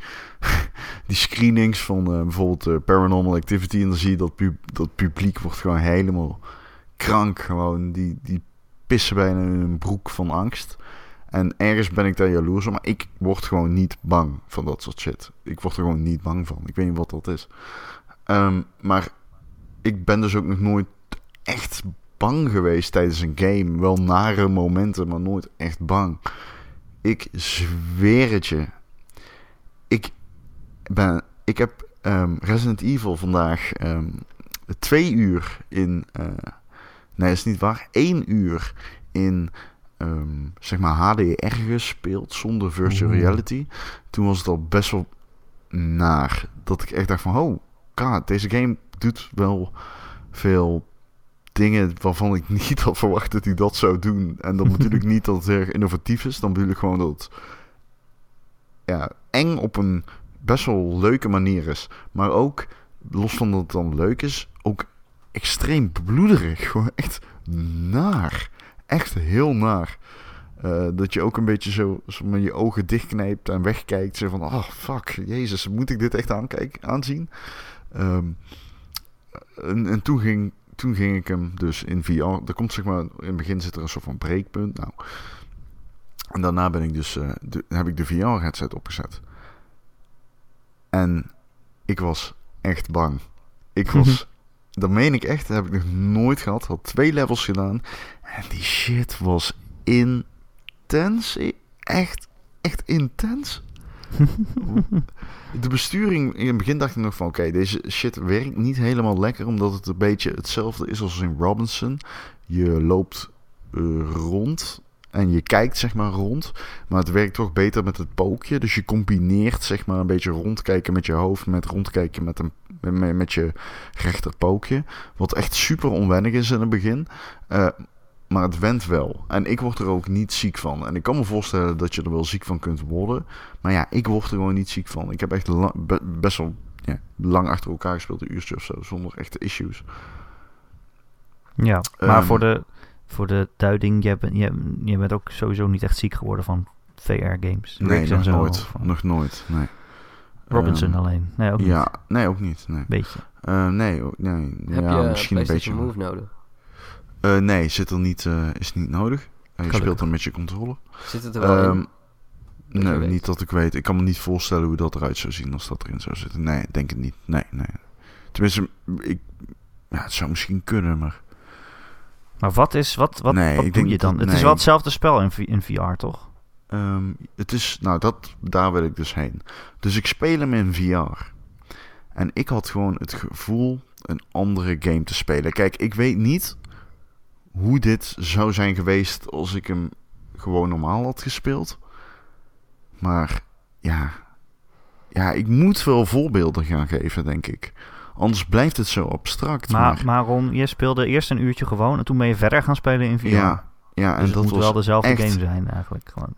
die screenings van eh, bijvoorbeeld eh, Paranormal Activity... en dan zie je dat, pu dat publiek wordt gewoon helemaal krank. Gewoon, die, die pissen bijna in hun broek van angst. En ergens ben ik daar jaloers op, maar ik word gewoon niet bang van dat soort shit. Ik word er gewoon niet bang van. Ik weet niet wat dat is. Ehm, maar ik ben dus ook nog nooit echt bang geweest tijdens een game. Wel nare momenten, maar nooit echt bang. Ik zweer het je. Ik, ben, ik heb ehm, Resident Evil vandaag ehm, twee uur in... eh, nee, dat is niet waar. Eén uur in... zeg maar HDR gespeeld zonder virtual reality. Toen was het al best wel naar. Dat ik echt dacht van, oh, god, deze game doet wel veel dingen waarvan ik niet had verwacht dat hij dat zou doen. En dan ik niet dat het erg innovatief is. Dan bedoel ik gewoon dat het ja, eng op een best wel leuke manier is. Maar ook, los van dat het dan leuk is, ook extreem bloederig. Gewoon echt naar. Echt heel naar. Eh, dat je ook een beetje zo, zo met je ogen dichtknijpt en wegkijkt. Zo van, oh fuck, jezus, moet ik dit echt aankijken, aanzien? Ehm, en, en toen, ging, toen ging ik hem dus in VR. Er komt zeg maar, in het begin zit er een soort van breekpunt. Nou, en daarna ben ik dus, eh, de, heb ik de VR-headset opgezet. En ik was echt bang. Ik was, dat meen ik echt, dat heb ik nog nooit gehad. Had twee levels gedaan. En die shit was intens. Echt, echt intens. De besturing, in het begin dacht ik nog van... oké, deze shit werkt niet helemaal lekker... omdat het een beetje hetzelfde is als in Robinson. Je loopt eh, rond en je kijkt zeg maar rond... maar het werkt toch beter met het pookje. Dus je combineert zeg maar een beetje rondkijken met je hoofd... met rondkijken met, een, met, met je rechterpookje. Wat echt super onwennig is in het begin... Eh, maar het went wel. En ik word er ook niet ziek van. En ik kan me voorstellen dat je er wel ziek van kunt worden. Maar ja, ik word er gewoon niet ziek van. Ik heb echt be- best wel ja, lang achter elkaar gespeeld, een uurtje of zo, zonder echte issues. Ja, maar Ehm, voor, de, voor de duiding, jij bent, jij, jij bent ook sowieso niet echt ziek geworden van VR-games. Nee, nog nooit. Nog nooit, nee. Robinson Ehm, alleen. Nee, ook niet. Ja, nee, ook niet. Nee, Beetje. Eh, nee, nee Heb ja, je misschien een beetje. Move nodig? Eh, nee, zit er niet, eh, is niet nodig. Eh, je speelt dan met je controller. Zit het er wel Ehm, in? Nee, weet. niet dat ik weet. Ik kan me niet voorstellen hoe dat eruit zou zien als dat erin zou zitten. Nee, denk het niet. Nee, nee. Tenminste, ik, ja, het zou misschien kunnen, maar... Maar wat, is, wat, wat, Nee, wat doe je dan? dat- Het is wel hetzelfde spel in, in VR, toch? Ehm, het is, nou, dat, daar wil ik dus heen. Dus ik speel hem in VR. En ik had gewoon het gevoel een andere game te spelen. Kijk, ik weet niet hoe dit zou zijn geweest als ik hem gewoon normaal had gespeeld. Maar ja, ja ik moet wel voorbeelden gaan geven, denk ik. Anders blijft het zo abstract. Maar, Maar, maar Ron, je speelde eerst een uurtje gewoon en toen ben je verder gaan spelen in VR. ja, ja, dus en het dat moet was wel dezelfde echt- game zijn eigenlijk. Gewoon.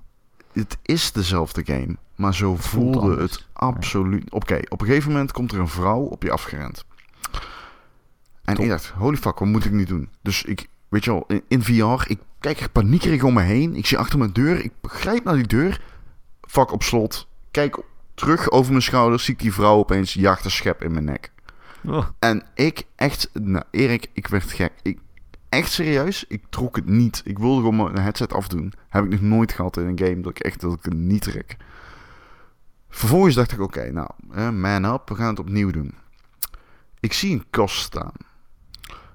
het is dezelfde game, maar zo voelde het absoluut. Oké, op een gegeven moment komt er een vrouw op je afgerend. En Top. ik dacht, holy fuck, wat moet ik nu doen? Dus ik, weet je wel, in, in VR, ik kijk echt paniekerig om me heen. Ik zie achter mijn deur, ik grijp naar die deur. Vak op slot. Kijk terug over mijn schouders, zie ik die vrouw opeens een schep in mijn nek. Oh, En ik echt, nou Erik, ik werd gek. Ik, echt serieus, ik trok het niet. Ik wilde gewoon mijn headset afdoen. Heb ik nog nooit gehad in een game dat ik echt dat ik het niet trek. Vervolgens dacht ik, oké, nou, man up, we gaan het opnieuw doen. Ik zie een kast staan.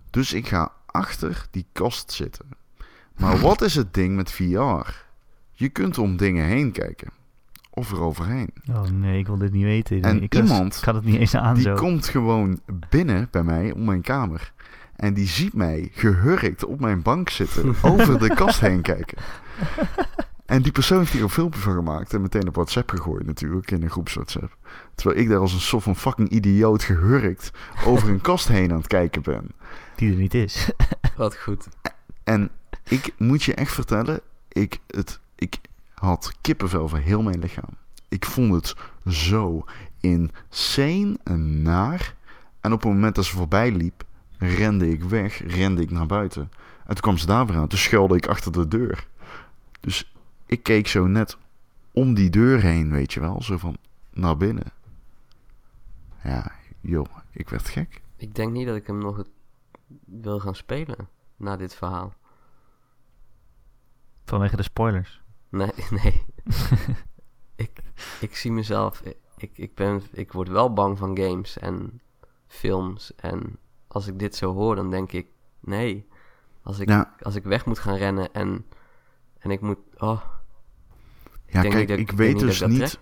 Dus ik ga achter die kast zitten. Maar wat is het ding met VR? Je kunt om dingen heen kijken. Of eroverheen. oh nee, ik wil dit niet weten. En ik, iemand ga het niet eens aan Die zo. komt gewoon binnen bij mij om mijn kamer. En die ziet mij gehurkt op mijn bank zitten, over de kast heen kijken. En die persoon heeft hier een filmpje van gemaakt en meteen op WhatsApp gegooid natuurlijk, in een groeps WhatsApp. Terwijl ik daar als een soort van fucking idioot gehurkt over een kast heen aan het kijken ben. Die er niet is. Wat goed. En ik moet je echt vertellen, ik, het, ik had kippenvel voor heel mijn lichaam. Ik vond het zo insane en naar. En op het moment dat ze voorbij liep, rende ik weg, rende ik naar buiten. En toen kwam ze daar weer aan, toen schuilde ik achter de deur. Dus ik keek zo net om die deur heen, weet je wel, zo van naar binnen. Ja, joh, ik werd gek. Ik denk niet dat ik hem nog het- wil gaan spelen na dit verhaal. Vanwege de spoilers. Nee, nee. ik, ik zie mezelf. Ik, ik, ben, ik word wel bang van games en films. En als ik dit zo hoor, dan denk ik: nee. Als ik, Ja. als ik weg moet gaan rennen en, en ik moet. Oh, Ja, denk kijk, niet dat- ik ik weet dus ik dat niet.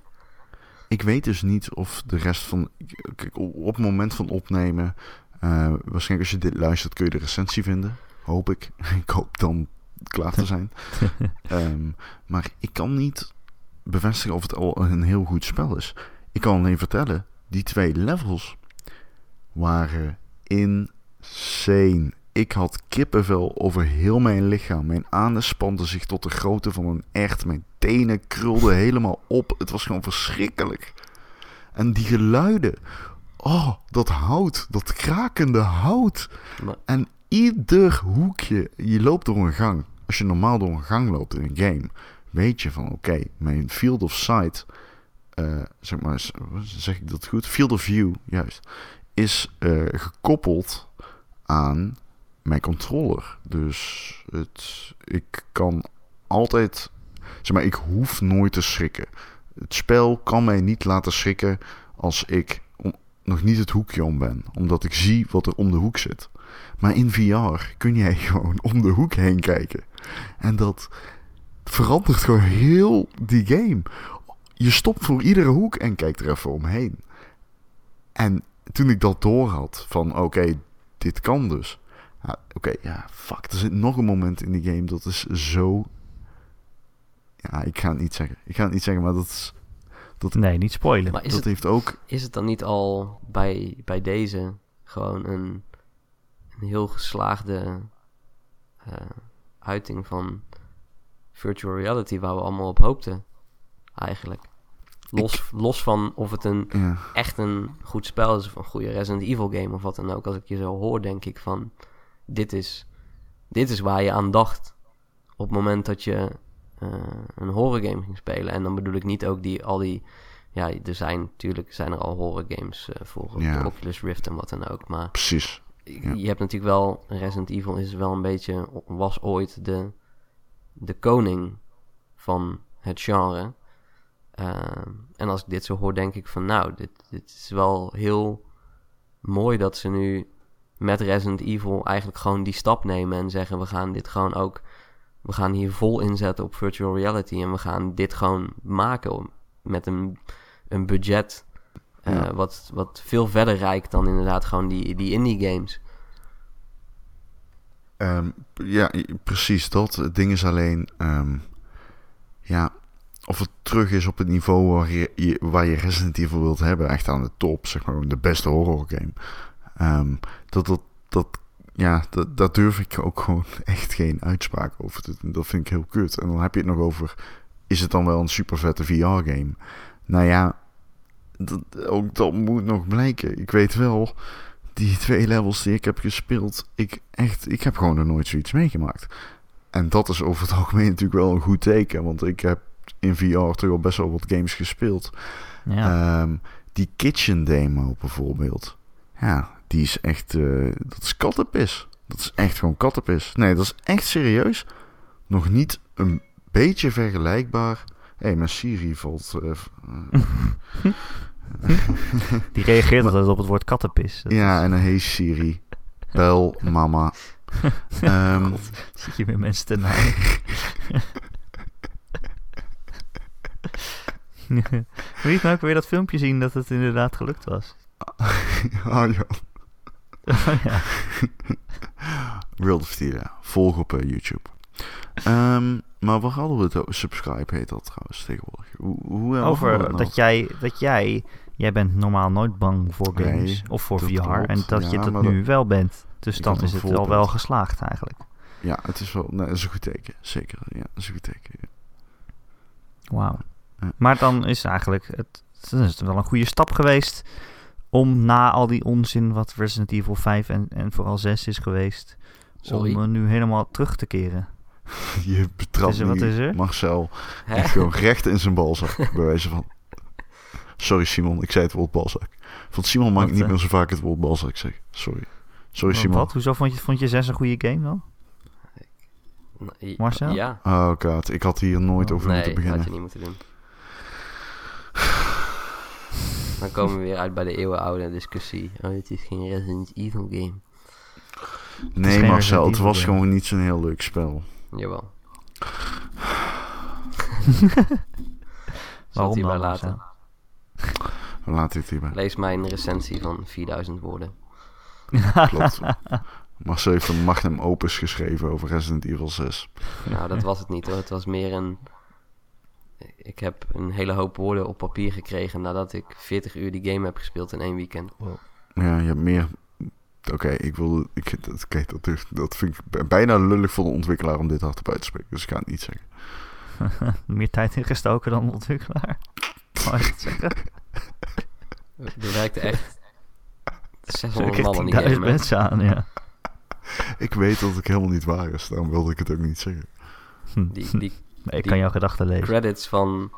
Ik weet dus niet of de rest van. Kijk, op het moment van opnemen. Eh, waarschijnlijk als je dit luistert kun je de recensie vinden. Hoop ik. ik hoop dan klaar te zijn. Ehm, maar ik kan niet bevestigen of het al een heel goed spel is. Ik kan alleen vertellen, die twee levels waren insane. Ik had kippenvel over heel mijn lichaam. Mijn anus spande zich tot de grootte van een echt. Mijn tenen krulden helemaal op. Het was gewoon verschrikkelijk. En die geluiden. Oh, dat hout. Dat krakende hout. maar, En ieder hoekje, je loopt door een gang. Als je normaal door een gang loopt in een game, weet je van oké, mijn field of sight, eh, zeg maar, zeg ik dat goed? Field of view, juist, is eh, gekoppeld aan mijn controller. Dus het, ik kan altijd, zeg maar, ik hoef nooit te schrikken. Het spel kan mij niet laten schrikken als ik nog niet het hoekje om ben, omdat ik zie wat er om de hoek zit. Maar in VR kun jij gewoon om de hoek heen kijken. En dat verandert gewoon heel die game. Je stopt voor iedere hoek en kijkt er even omheen. En toen ik dat door had van oké, dit kan dus. Ja, oké, ja, fuck. Er zit nog een moment in die game dat is zo... Ja, ik ga het niet zeggen. Ik ga het niet zeggen, maar dat, is, Nee, niet spoilen. maar is, dat het, heeft ook... is het dan niet al bij, bij deze gewoon een, een heel geslaagde eh, uiting van virtual reality waar we allemaal op hoopten? Eigenlijk. Los, los van of het een Ja, echt een goed spel is of een goede Resident Evil game of wat dan ook. Als ik je zo hoor, denk ik van dit is, dit is waar je aan dacht op het moment dat je eh, een horror game ging spelen. En dan bedoel ik niet ook die al die ja, er zijn natuurlijk zijn er al horror games eh, voor Ja. de Oculus Rift en wat dan ook. Maar precies. Ja. je hebt natuurlijk wel Resident Evil is wel een beetje was ooit de de koning van het genre. Ehm, en als ik dit zo hoor, denk ik van nou, dit, dit is wel heel mooi dat ze nu met Resident Evil eigenlijk gewoon die stap nemen en zeggen we gaan dit gewoon ook, we gaan hier vol inzetten op virtual reality en we gaan dit gewoon maken met een, een budget eh, Ja. wat, wat veel verder reikt dan inderdaad gewoon die, die indie games. Ehm, ja, precies dat. Het ding is alleen, ehm, ja, of het terug is op het niveau waar je, je- waar je Resident Evil wilt hebben, echt aan de top, zeg maar, de beste horror game. Ehm, dat, dat, dat, ja, dat, daar durf ik ook gewoon echt geen uitspraak over te doen. Dat vind ik heel kut. En dan heb je het nog over, is het dan wel een super vette VR-game? Nou ja, dat, ook dat moet nog blijken. Ik weet wel, die twee levels die ik heb gespeeld, ik echt, ik heb gewoon nog nooit zoiets meegemaakt. En dat is over het algemeen natuurlijk wel een goed teken, want ik heb in VR toch al best wel wat games gespeeld. Ja. Ehm, die kitchen demo bijvoorbeeld, ja, die is echt, eh, dat is kattenpis. Dat is echt gewoon kattenpis. Nee, dat is echt serieus. Nog niet een beetje vergelijkbaar. Hé, hey, mijn Siri valt. eh, Die reageert altijd op het woord kattenpis. Dat ja, is- en dan hey Siri, bel mama. Ehm, Zit je weer mensen te naaien. Wil je nou ook weer dat filmpje zien dat het inderdaad gelukt was? oh, ja. Ja. World of. Volg op eh, YouTube. Ehm, maar waar hadden we het over? Subscribe heet dat trouwens tegenwoordig. Hoe, hoe Over nou? dat jij, dat jij, jij bent normaal nooit bang voor Nee, games of voor VR. klopt. En dat je dat nu dat- wel bent. Dus dan is het al wel voorbeeld. geslaagd eigenlijk. Ja, het is wel... Nee, dat is een goed teken. Zeker. Ja, dat is een goed teken. ja. Wauw. Ja. Maar dan is eigenlijk het, dan is het wel een goede stap geweest om na al die onzin wat Resident Evil 5 en, en vooral 6 is geweest, Sorry. om eh, nu helemaal terug te keren. Je betrapt is er? Wat nu is er? Marcel gewoon recht in zijn balzak. bij wijze van... Sorry Simon, ik zei het woord balzak. Van Simon mag Wat, niet eh? meer zo vaak het woord balzak zeggen. Sorry. Sorry Wat, Simon. Wat? Hoezo vond je, vond je 6 een goede game dan? Nee, Marcel? Ja. Oh god, ik had hier nooit Oh, over nee, moeten had beginnen. je niet moeten doen. Dan komen we weer uit bij de eeuwenoude discussie. Oh, het is geen Resident Evil game. Nee Marcel, het was game. gewoon niet zo'n heel leuk spel. Jawel. Waarom hierbij dan, laten? We laten het hierbij. Lees mijn recensie van 4000 woorden. Klopt. Marcel heeft een magnum opus geschreven over Resident Evil 6. Nou, dat was het niet hoor. Het was meer een... Ik heb een hele hoop woorden op papier gekregen nadat ik 40 uur die game heb gespeeld in één weekend. Ja, je hebt meer... Oké, ik wil... Ik, dat, oké, dat, dat vind ik bijna lullig voor de ontwikkelaar om dit hardop uit te spreken. Dus ik ga het niet zeggen. Meer tijd ingestoken dan de ontwikkelaar. Zeggen? Er werkte echt 600 Zeker man aan die game. 10.000 hè. mensen aan, ja. Ik weet dat het helemaal niet waar is. Daarom wilde ik het ook niet zeggen. Die, die ik kan jouw gedachten lezen. credits van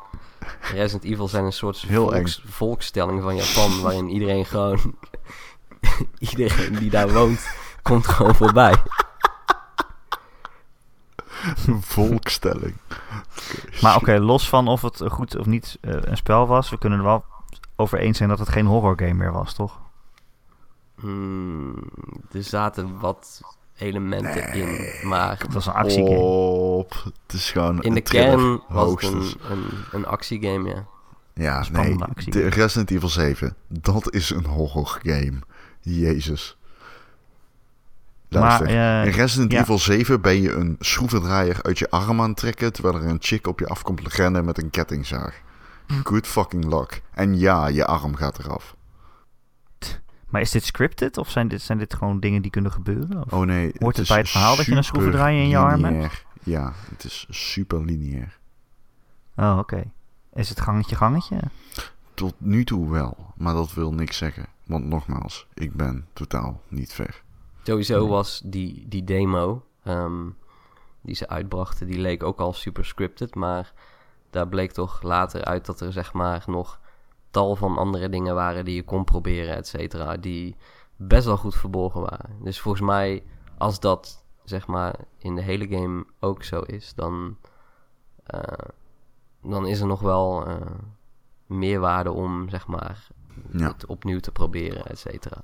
Resident Evil zijn een soort Heel volks, volkstelling van Japan, waarin iedereen gewoon, iedereen die daar woont, komt gewoon voorbij. Een volkstelling. Maar oké, los van of het goed of niet eh, een spel was, we kunnen er wel over eens zijn dat het geen horror game meer was, toch? Hmm, er zaten wat elementen in, maar Het was een actiegame. Op. Het is gewoon in een de kern was het een, een, een actiegame, ja. Ja, nee. spannende actie. De Resident Evil 7. Dat is een horror game. Jezus. Luister. Maar, eh, in Resident ja. Evil 7 ben je een schroevendraaier uit je arm aan het trekken... terwijl er een chick op je af komt rennen met een kettingzaag. Hm. Good fucking luck. En ja, je arm gaat eraf. Maar is dit scripted of zijn dit, zijn dit gewoon dingen die kunnen gebeuren? Of? Oh nee. Hoort het is bij het verhaal dat je een schroevendraaier in je arm hebt? Ja, het is super lineair. Oh, oké. Is het gangetje gangetje? Tot nu toe wel, maar dat wil niks zeggen. Want nogmaals, ik ben totaal niet ver. Sowieso Nee. was die, die demo ehm, die ze uitbrachten, die leek ook al super scripted. Maar daar bleek toch later uit dat er zeg maar nog tal van andere dingen waren die je kon proberen, et cetera. Die best wel goed verborgen waren. Dus volgens mij, als dat zeg maar in de hele game ook zo is, dan, eh, dan is er nog wel eh meerwaarde om zeg maar Ja. het opnieuw te proberen, et cetera.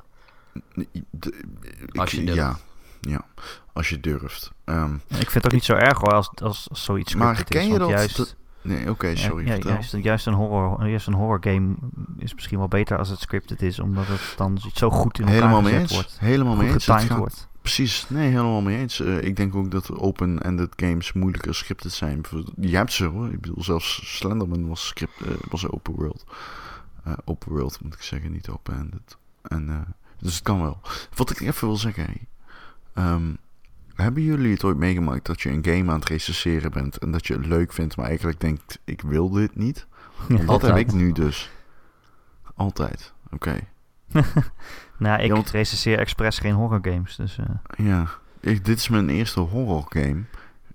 Als je ik- durft. ja, ja, als je durft. Ehm, Ik vind het ook niet zo erg hoor als, als, als zoiets Maar ken is. je dat- Juist, dat- nee, oké, sorry, ja, juist, juist, een horror, juist een horror game is misschien wel beter als het scripted is. Omdat het dan zo goed in elkaar Helemaal mee gezet eens. wordt. Helemaal mee eens. Getimed gaat- wordt. Precies, nee, helemaal mee eens. Eh, ik denk ook dat open-ended games moeilijker scripted zijn. Je hebt ze hoor. Ik bedoel, zelfs Slenderman was, script, eh, was open world. Eh, open world moet ik zeggen, niet open-ended. En, dus het kan wel. Wat ik even wil zeggen, hey, ehm, hebben jullie het ooit meegemaakt dat je een game aan het recenseren bent en dat je het leuk vindt, maar eigenlijk denkt, ik wil dit niet? Want dat heb ik nu dus. Altijd, oké. Nou, ik Ja, want- recenseer expres geen horror games. Dus, eh, Ja, ik, dit is mijn eerste horror game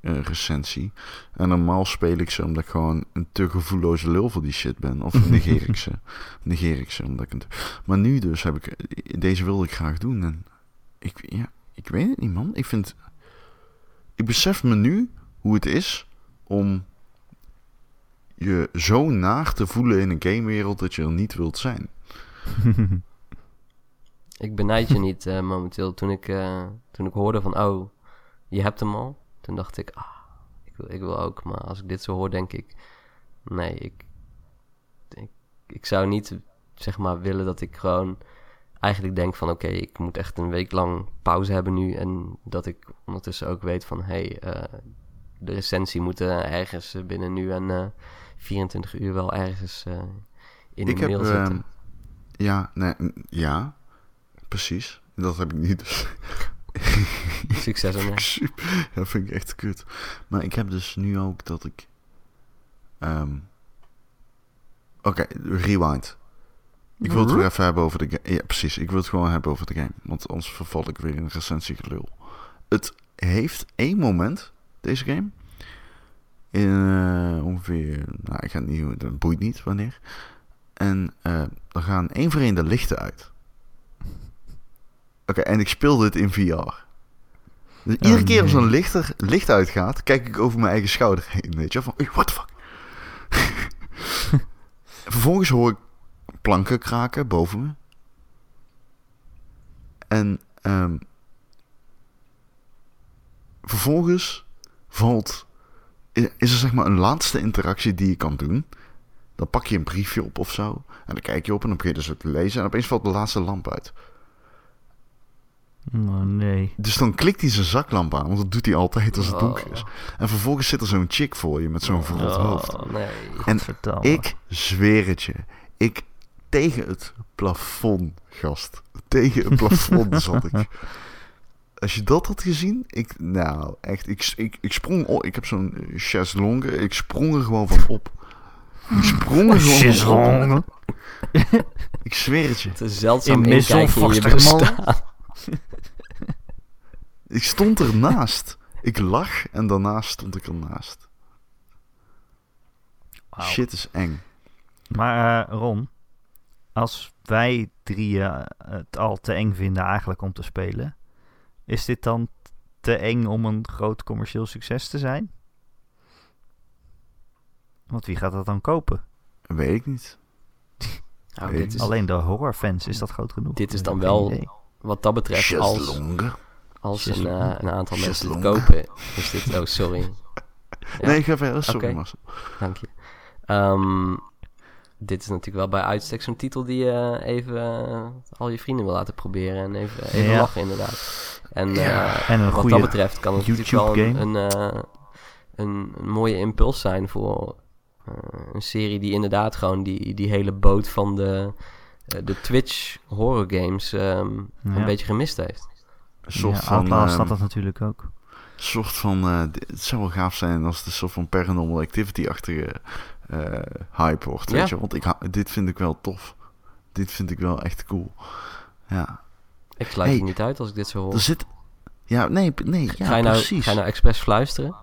eh, recensie. En normaal speel ik ze omdat ik gewoon een te gevoelloze lul voor die shit ben. Of negeer ik ze. Negeer ik ze omdat ik een... te- Maar nu dus heb ik... Deze wilde ik graag doen. En ik, ja, ik weet het niet, man. Ik vind... Ik besef me nu hoe het is om je zo naar te voelen in een gamewereld dat je er niet wilt zijn. Ik benijd je niet eh, momenteel. Toen ik, eh, toen ik hoorde van, oh, je hebt hem al. Toen dacht ik, ah, ik wil, ik wil ook. Maar als ik dit zo hoor, denk ik, nee, ik, ik, ik zou niet, zeg maar, willen dat ik gewoon eigenlijk denk van, oké, ik moet echt een week lang pauze hebben nu. En dat ik ondertussen ook weet van, hé, hey, eh, de recensie moet eh, ergens eh, binnen nu en eh 24 uur wel ergens eh, in ik de heb, mail zitten. ehm, ja, nee, n- ja, precies. Dat heb ik niet, dus Succes ermee. Super. Dat vind ik echt kut. Maar ik heb dus nu ook dat ik. ehm, Oké, rewind. Ik wil het weer even hebben over de game. Ja, precies. Ik wil het gewoon hebben over de game. Want anders verval ik weer in recensiegelul. Het heeft één moment, deze game. In eh, ongeveer. Nou, ik ga het niet. Dat boeit niet wanneer. En eh dan gaan één voor één de lichten uit. Oké, en ik speel dit in VR. Dus iedere Oh, keer als een lichter, licht uitgaat, kijk ik over mijn eigen schouder heen. Weet je? Van, "Hey, what the fuck? Vervolgens hoor ik planken kraken boven me. En ehm, vervolgens valt, is er zeg maar een laatste interactie die je kan doen. Dan pak je een briefje op of zo. En dan kijk je op en dan begin je dus te lezen. En opeens valt de laatste lamp uit. Oh nee. Dus dan klikt hij zijn zaklamp aan, want dat doet hij altijd als het donker is. Oh. En vervolgens zit er zo'n chick voor je met zo'n verrot hoofd. Oh, nee. En. Ik zweer het je. Ik tegen het plafond, gast. Tegen het plafond zat ik. Als je dat had gezien, ik, nou echt, ik, ik, ik sprong op. Ik heb zo'n chaiselongue, ik sprong er gewoon van op. Ik sprong er gewoon van op. Ik zweer het je. Het is zeldzaam In bestaan. Ik stond ernaast. Ik lag en daarna stond ik ernaast. Shit is eng. Maar eh, Ron, als wij drieën het al te eng vinden eigenlijk om te spelen, is dit dan te eng om een groot commercieel succes te zijn? Want wie gaat dat dan kopen? Weet ik niet. Nou, Weet dit is, Alleen de horrorfans is dat groot genoeg. Dit is dan wel- idee. wat dat betreft, als, als een, eh, een aantal mensen Chaiselong. kopen, is dit... Oh, sorry. Ja. Nee, ik ga verder. Sorry, Oké. Marcel. Dank je. Ehm, dit is natuurlijk wel bij uitstek zo'n titel die je even eh, al je vrienden wil laten proberen. En even, even Ja. lachen, inderdaad. En Ja. eh, En een wat goede dat betreft kan het natuurlijk wel een, een, eh, een, een mooie impuls zijn voor eh, een serie die inderdaad gewoon die, die hele boot van de, eh, de Twitch horror games ehm, Ja. een beetje gemist heeft. Een soort ja, van... Outlast ehm, had dat natuurlijk ook. soort van... eh, het zou wel gaaf zijn als het een soort van paranormal activity-achtige eh, hype wordt, Ja. weet je. Want ik, dit vind ik wel tof. Dit vind ik wel echt cool. Ja, Ik sluit Hey, het niet uit als ik dit zo hoor. er zit... Ja, nee, nee, ja, ga, je nou, precies. ga je nou expres fluisteren?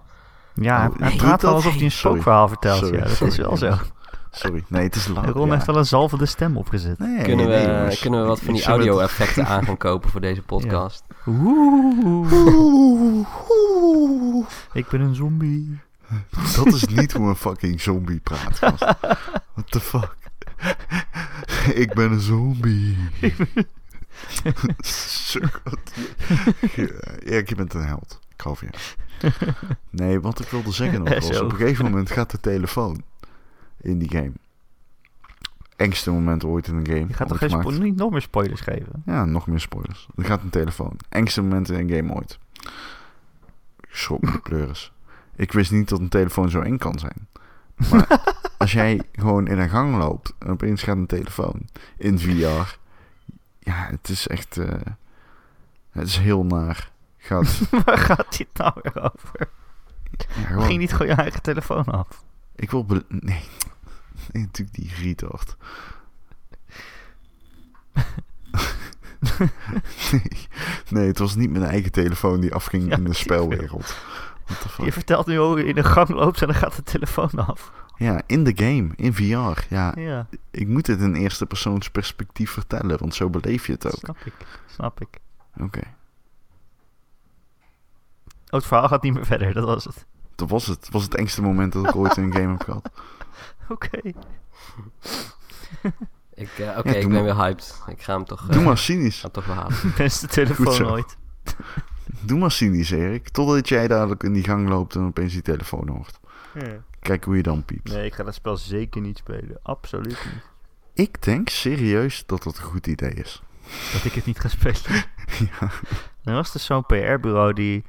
Ja, Oh, hij- nee, hij praat wel alsof hij een spookverhaal vertelt. Sorry, ja, dat sorry, is wel zo. Sorry, nee, het is lang. Ron ja. heeft wel een zalvende stem opgezet. Nee, kunnen, we, nee, kunnen we wat van die audio-effecten aan gaan kopen voor deze podcast? Oeh, Oeh, oeh. ik ben een zombie. Dat is niet hoe een fucking zombie praat. gast. What the fuck? ik ben een zombie. Erik, je bent een held. Ik hou van je. Nee, wat ik wilde zeggen nog was... Op een gegeven moment gaat de telefoon in die game. Engste moment ooit in een game. Je gaat toch geen niet nog meer spoilers geven? Ja, nog meer spoilers. Er gaat een telefoon. Engste moment in een game ooit. Ik schrok de pleuris. Ik wist niet dat een telefoon zo eng kan zijn. Maar als jij gewoon in een gang loopt en opeens gaat een telefoon in VR. Ja, het is echt... eh, het is heel naar. Gaat, Waar gaat dit nou weer over? ja, gewoon- Ging niet gewoon je eigen telefoon af? Ik wil... Nee. Nee, natuurlijk die retard. nee. nee, het was niet mijn eigen telefoon die afging Ja, in de spelwereld. Je vertelt nu hoe je in de gang loopt en dan gaat de telefoon af. Ja, in de game, in VR. Ja, Ja, ik moet het in eerste persoons perspectief vertellen, want zo beleef je het ook. snap ik. Snap ik. Oké, Oh, het verhaal gaat niet meer verder, dat was het. dat was het. Dat was het engste moment dat ik ooit in een game heb gehad. Oké. Ik, eh, Oké, Ja, ik ben maar- weer hyped. Ik ga hem toch, Doe eh, maar cynisch. ga hem toch wel halen. Beste telefoon ooit. Doe maar cynisch, Erik. Totdat jij dadelijk in die gang loopt en opeens die telefoon hoort. Kijk hoe je dan piept. Nee, ik ga dat spel zeker niet spelen. Absoluut niet. Ik denk serieus dat dat een goed idee is. Dat ik het niet ga spelen. ja. Er was dus zo'n PR-bureau die,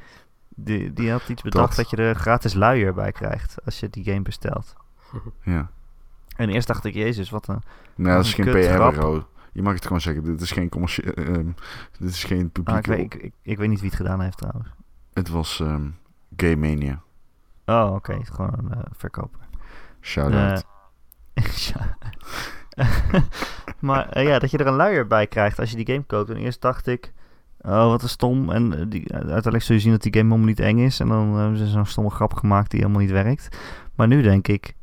Die, die had iets bedacht Dat. dat. je er gratis luier bij krijgt als je die game bestelt. Ja. En eerst dacht ik, jezus, wat een... Nou, dat is Een geen. PR-bureau. Je mag het gewoon zeggen. Dit is geen commerciële... ehm, dit is geen Ah, ik, weet, ik, ik, ik weet niet wie het gedaan heeft trouwens. Het was ehm Gay Mania. Oh, oké. Gewoon een eh, verkoper. Shout-out. Eh, ja. maar eh, ja, dat je er een luier bij krijgt als je die game koopt. En eerst dacht ik, oh wat een stom. En eh, die, uiteindelijk zul je zien dat die game helemaal niet eng is. En dan eh, hebben ze zo'n stomme grap gemaakt die helemaal niet werkt. Maar nu denk ik,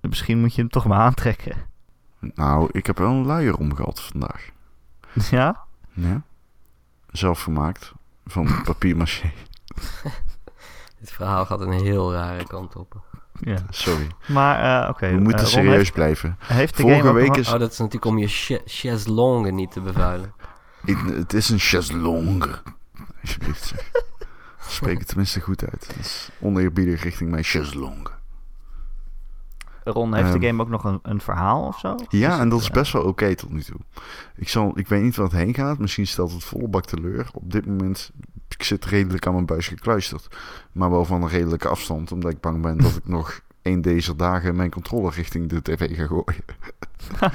misschien moet je hem toch maar aantrekken. Nou, ik heb wel een luier omgehad vandaag. ja? Ja? Zelf gemaakt. Van papier-maché. Dit verhaal gaat een heel rare kant op. Ja. Sorry. Maar eh, oké. We moeten eh, serieus heeft, blijven. heeft de Vorige game week is- Oh, dat is natuurlijk om je chaiselongue niet te bevuilen. Ik- het is een chaiselongue. Alsjeblieft zeg. Spreek het tenminste goed uit. Dat is oneerbiedig richting mijn chaiselongue. Ron, heeft Ehm, de game ook nog een, een verhaal of zo? Ja, Is en dat is best wel oké tot nu toe. Ik, zal, ik weet niet waar het heen gaat. Misschien stelt het volle bak teleur. Op dit moment, ik zit redelijk aan mijn buis gekluisterd. Maar wel van een redelijke afstand. Omdat ik bang ben dat ik nog één deze dagen mijn controller richting de tv ga gooien.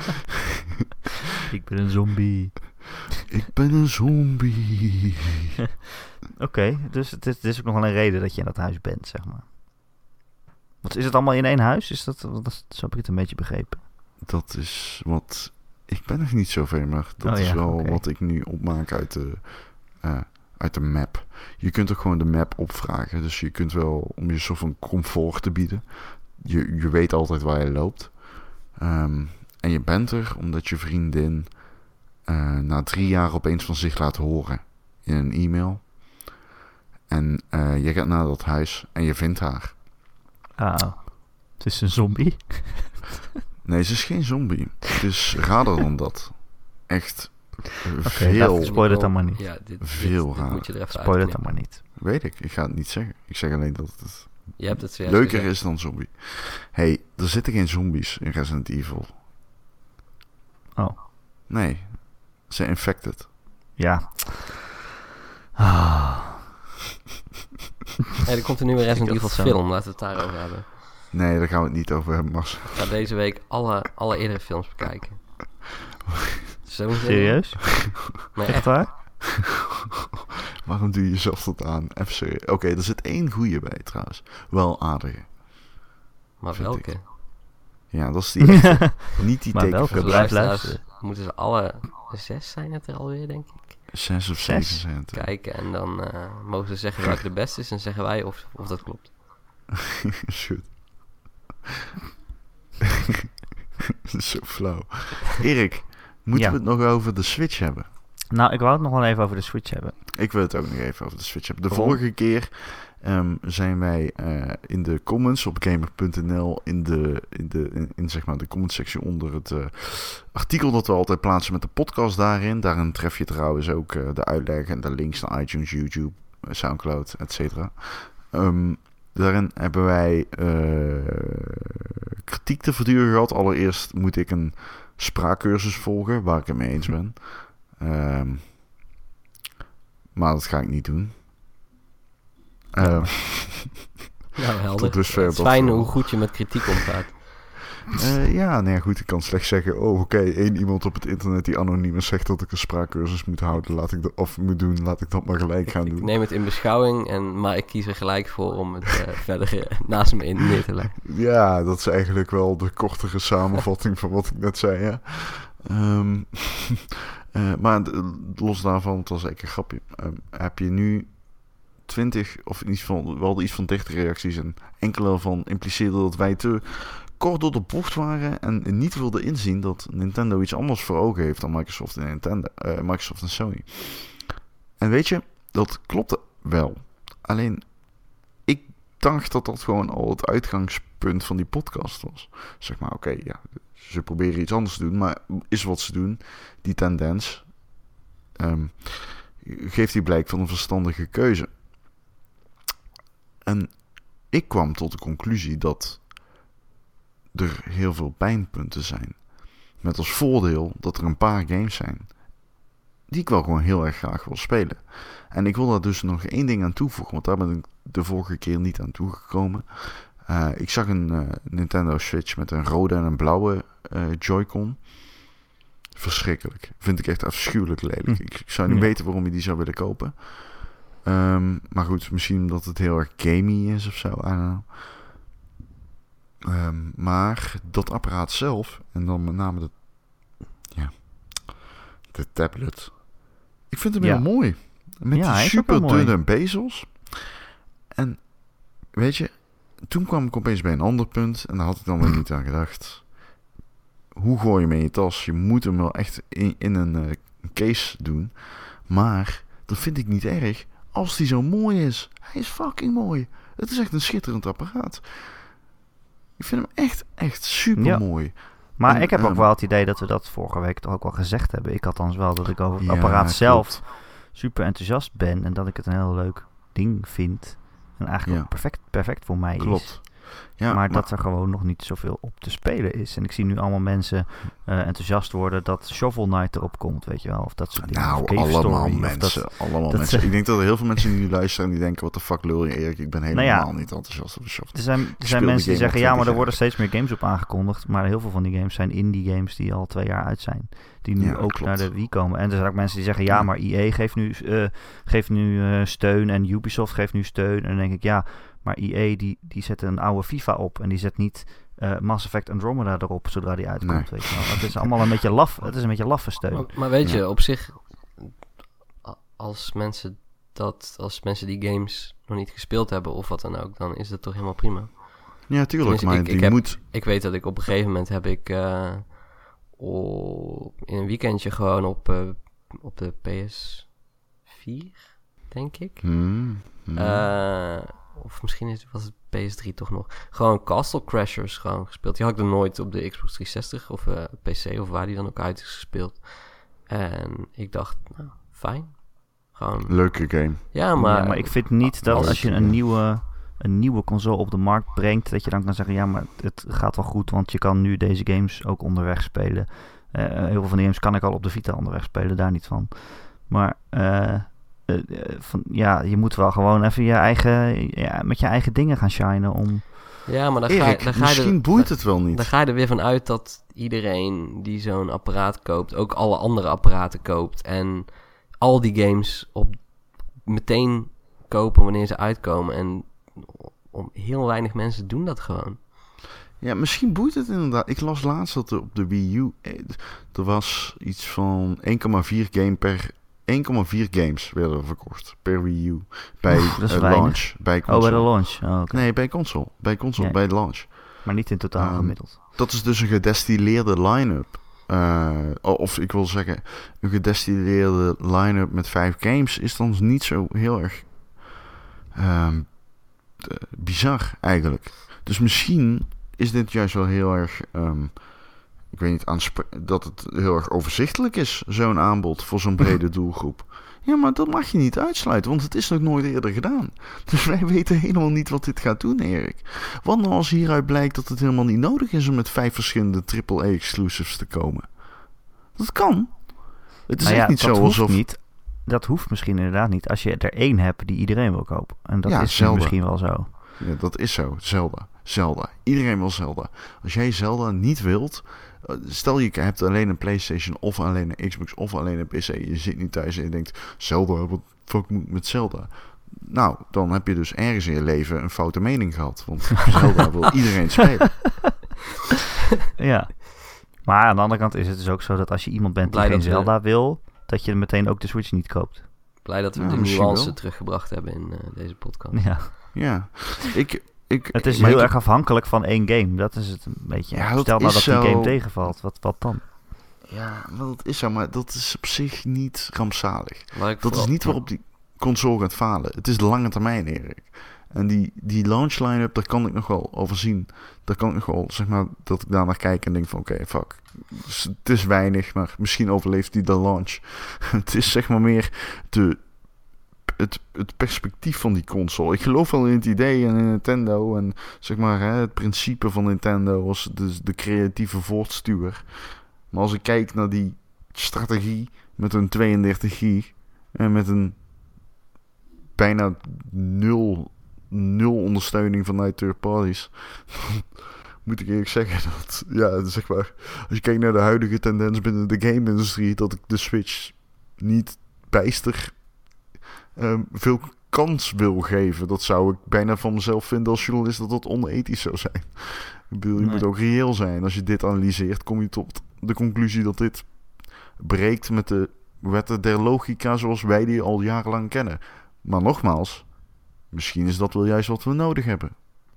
Ik ben een zombie. Ik ben een zombie. Oké, dus het is, het is ook nog wel een reden dat je in dat huis bent, zeg maar. Wat is het allemaal in één huis? Is dat, dat zo heb ik het een beetje begrepen. Dat is wat... Ik ben nog niet zover, maar dat Oh is wel wat ik nu opmaak uit de, eh, uit de map. Je kunt ook gewoon de map opvragen. Dus je kunt wel, om je een soort van comfort te bieden... Je, je weet altijd waar je loopt. Ehm, en je bent er omdat je vriendin eh, na drie jaar opeens van zich laat horen in een e-mail. En eh, je gaat naar dat huis en je vindt haar. Ah, het is een zombie. Nee, ze is geen zombie. Het is rader dan dat. Echt laat veel. het Spoil het dan maar niet. Ja, dit, Veel dit, dit raar. moet je er even Spoil het dan maar niet. Weet ik, ik ga het niet zeggen. Ik zeg alleen dat het Je hebt het leuker gezegd. is dan zombie. hey, er zitten geen zombies in Resident Evil. Oh, Nee, ze infected. ja. Ah, Hey, er komt een nieuwe Resident Ik Evil had zo- film, laten we het daarover hebben. Nee, daar gaan we het niet over hebben, Mars. Ik ga deze week alle, alle eerdere films bekijken. Zo serieus? Nee, Echt echt. waar? Waarom doe je jezelf dat aan? Even serieus. Oké, er zit één goeie bij trouwens. Wel aardige. Maar ik. welke? Ja, dat is die niet die Maar teken welke? van Voor de Blijf luisteren. Moeten ze alle zes zijn het er alweer, denk ik. Zes of Zes? zeven. Kijken en dan eh, mogen ze zeggen welke de beste is en zeggen wij of, of dat klopt. is zo flauw. Erik, moeten Ja. we het nog over de Switch hebben? Nou, ik wou het nog wel even over de Switch hebben. Ik wil het ook nog even over de Switch hebben. De Waarom? vorige keer ehm, zijn wij eh, in de comments op gamer.nl in de, in, de, in, zeg maar de comment sectie onder het eh, artikel dat we altijd plaatsen met de podcast daarin. Daarin tref je trouwens ook eh, de uitleg en de links naar iTunes, YouTube, Soundcloud, et cetera. Ehm, daarin hebben wij kritiek te verduren gehad. Allereerst moet ik een spraakcursus volgen, waar ik het mee eens ben. Ehm, maar dat ga ik niet doen. Nou, helder. Tot dusver het is fijn hoe goed je met kritiek omgaat. eh, ja, nee, goed, ik kan slechts zeggen... Oh, oké, één iemand op het internet die anoniem is zegt dat ik een spraakcursus moet houden. Laat ik dat, of moet doen, laat ik dat maar gelijk gaan Ik doen. neem het in beschouwing, en, maar ik kies er gelijk voor om het eh, verder eh, naast me in neer te leggen. Ja, dat is eigenlijk wel de kortere samenvatting van wat ik net zei, ja. Ehm, eh, maar los daarvan, het was eigenlijk een grapje. Ehm, heb je nu 20, of ieder geval wel iets van 30 reacties en enkele van impliceerden dat wij te kort door de bocht waren en niet wilden inzien dat Nintendo iets anders voor ogen heeft dan Microsoft en Nintendo, eh, Microsoft en Sony. En weet je, dat klopte wel. Alleen, ik dacht dat dat gewoon al het uitgangspunt van die podcast was. Zeg maar, oké, ja, ze proberen iets anders te doen, maar is wat ze doen, die tendens, ehm, geeft die blijk van een verstandige keuze. En ik kwam tot de conclusie dat er heel veel pijnpunten zijn. Met als voordeel dat er een paar games zijn die ik wel gewoon heel erg graag wil spelen. En ik wil daar dus nog één ding aan toevoegen, want daar ben ik de vorige keer niet aan toegekomen. Eh, ik zag een eh, Nintendo Switch met een rode en een blauwe eh, Joy-Con. Verschrikkelijk. Vind ik echt afschuwelijk lelijk. Hm. Ik, ik zou niet Ja. weten waarom je die zou willen kopen. Ehm, maar goed, misschien omdat het heel erg gamey is of zo. I don't know. Ehm, maar dat apparaat zelf, en dan met name de, ja, de tablet. Ik vind hem Ja. heel mooi. Met Ja, die super dunne bezels. En weet je, toen kwam ik opeens bij een ander punt. En daar had ik dan weer niet aan gedacht. Hoe gooi je hem in je tas? Je moet hem wel echt in, in een eh, case doen. Maar dat vind ik niet erg als die zo mooi is. Hij is fucking mooi. Het is echt een schitterend apparaat. Ik vind hem echt, echt super Ja. mooi. Maar En, ik heb ook ehm, wel het idee dat we dat vorige week toch ook wel gezegd hebben. Ik althans wel dat ik over het Ja, apparaat zelf klopt. super enthousiast ben. En dat ik het een heel leuk ding vind. En eigenlijk Ja. ook perfect, perfect voor mij is. Klopt. Ja, maar, dat er gewoon nog niet zoveel op te spelen is. En ik zie nu allemaal mensen eh, enthousiast worden dat Shovel Knight erop komt, weet je wel. Of dat soort dingen. Nou, allemaal Story, mensen. dat- allemaal dat- mensen. Ik denk dat er heel veel mensen die nu luisteren en die denken... wat de fuck lul je Erik? Ik ben helemaal Nou ja. niet enthousiast over Shovel. er zijn, er zijn mensen die zeggen, ja, maar 20 er worden steeds meer games op aangekondigd. Maar heel veel van die games zijn indie games die al twee jaar uit zijn. Die nu Ja, ook klopt. naar de Wii komen. En er zijn ook mensen die zeggen, ja, maar EA geeft nu, eh, geeft nu eh, steun en Ubisoft geeft nu steun. En dan denk ik, ja, maar EA die, die zet een oude FIFA op en die zet niet eh, Mass Effect Andromeda erop zodra die uitkomt. Nee. Weet je wel. Het is allemaal een beetje laf. Het is een beetje laffe steun. Maar, maar weet je, op zich, als mensen, dat, als mensen die games nog niet gespeeld hebben of wat dan ook, dan is dat toch helemaal prima. Ja, tuurlijk. Tenminste, Maar ik- die ik heb- moet... Ik weet dat ik op een gegeven moment heb ik eh, op- in een weekendje gewoon op, eh, op de PS4, denk ik. Hmm, hmm. Eh, of misschien is, was het PS3 toch nog. Gewoon Castle Crashers gewoon gespeeld. Die had ik er nooit op de Xbox 360 of eh, PC of waar die dan ook uit is gespeeld. En ik dacht, nou, fijn. Gewoon, Leuke game. ja, maar... ja, maar ik vind niet dat als- je een nieuwe, een nieuwe console op de markt brengt, dat je dan kan zeggen, ja, maar het gaat wel goed, want je kan nu deze games ook onderweg spelen. Eh, heel veel van die games kan ik al op de Vita onderweg spelen, daar niet van. Maar eh, van, ja, je moet wel gewoon even je eigen, ja, met je eigen dingen gaan shinen om... Ja, maar dan ga, je- Erik, dan ga je misschien er, boeit het wel niet. Dan ga je er weer van uit dat iedereen die zo'n apparaat koopt, ook alle andere apparaten koopt. En al die games op meteen kopen wanneer ze uitkomen. En om heel weinig mensen doen dat gewoon. Ja, misschien boeit het inderdaad. Ik las laatst dat er op de Wii U... eh, Er was iets van 1,4 game per... 1,4 games werden er verkocht per Wii U. Bij Oef, eh, launch. Bij Oh, bij console. de launch. Oh. Nee, bij console. Bij console, Ja. bij launch. Maar niet in totaal Ehm, gemiddeld. Dat is dus een gedestilleerde line-up. Eh, of ik wil zeggen, een gedestilleerde line-up met vijf games is dan niet zo heel erg eh, bizar eigenlijk. Dus misschien is dit juist wel heel erg, ehm, ik weet niet, dat het heel erg overzichtelijk is, zo'n aanbod voor zo'n brede doelgroep. Ja, maar dat mag je niet uitsluiten, want het is nog nooit eerder gedaan. Dus wij weten helemaal niet wat dit gaat doen, Erik. Wat nou als hieruit blijkt dat het helemaal niet nodig is om met vijf verschillende AAA-exclusives te komen? Dat kan. Het is Nou echt niet dat zo hoeft alsof... niet. Dat hoeft misschien inderdaad niet. Als je er één hebt die iedereen wil kopen. En dat Ja, is misschien wel zo. Ja, dat is zo. Zelda. Zelda. Iedereen wil Zelda. Als jij Zelda niet wilt... Stel je hebt alleen een Playstation of alleen een Xbox of alleen een PC. Je zit niet thuis en je denkt... Zelda, wat fuck moet ik met Zelda? Nou, dan heb je dus ergens in je leven een foute mening gehad. Want Zelda wil iedereen spelen. Ja. Maar aan de andere kant is het dus ook zo dat als je iemand bent die geen we- Zelda wil, dat je meteen ook de Switch niet koopt. Blij dat we Ja, de nuance wel. teruggebracht hebben in eh, deze podcast. Ja. Ja. Ik, ik, Het is heel ik- erg afhankelijk van één game. Dat is het een beetje. Ja, Stel nou dat die game tegenvalt. Wat, wat dan? Ja, wel, dat is zo. Maar dat is op zich niet rampzalig. Dat is niet waarop die console gaat falen. Het is de lange termijn, Erik. En die, die launch line-up, daar kan ik nog wel over zien. Daar kan ik nog wel, zeg maar, dat ik daar naar kijk en denk van, oké, fuck. Dus het is weinig, maar misschien overleeft die de launch. het is zeg maar meer de, het, het perspectief van die console. Ik geloof wel in het idee en in Nintendo en zeg maar hè, het principe van Nintendo als de, de creatieve voortstuwer. Maar als ik kijk naar die strategie met een 32 gig en met een bijna nul nul ondersteuning vanuit third parties. moet ik eerlijk zeggen dat, ja, zeg maar, als je kijkt naar de huidige tendens binnen de game-industrie, dat ik de Switch niet bijster ehm, veel kans wil geven. Dat zou ik bijna van mezelf vinden als journalist dat dat onethisch zou zijn. Ik bedoel, je Nee. moet ook reëel zijn. Als je dit analyseert, kom je tot de conclusie dat dit breekt met de wetten der logica zoals wij die al jarenlang kennen. Maar nogmaals, misschien is dat wel juist wat we nodig hebben.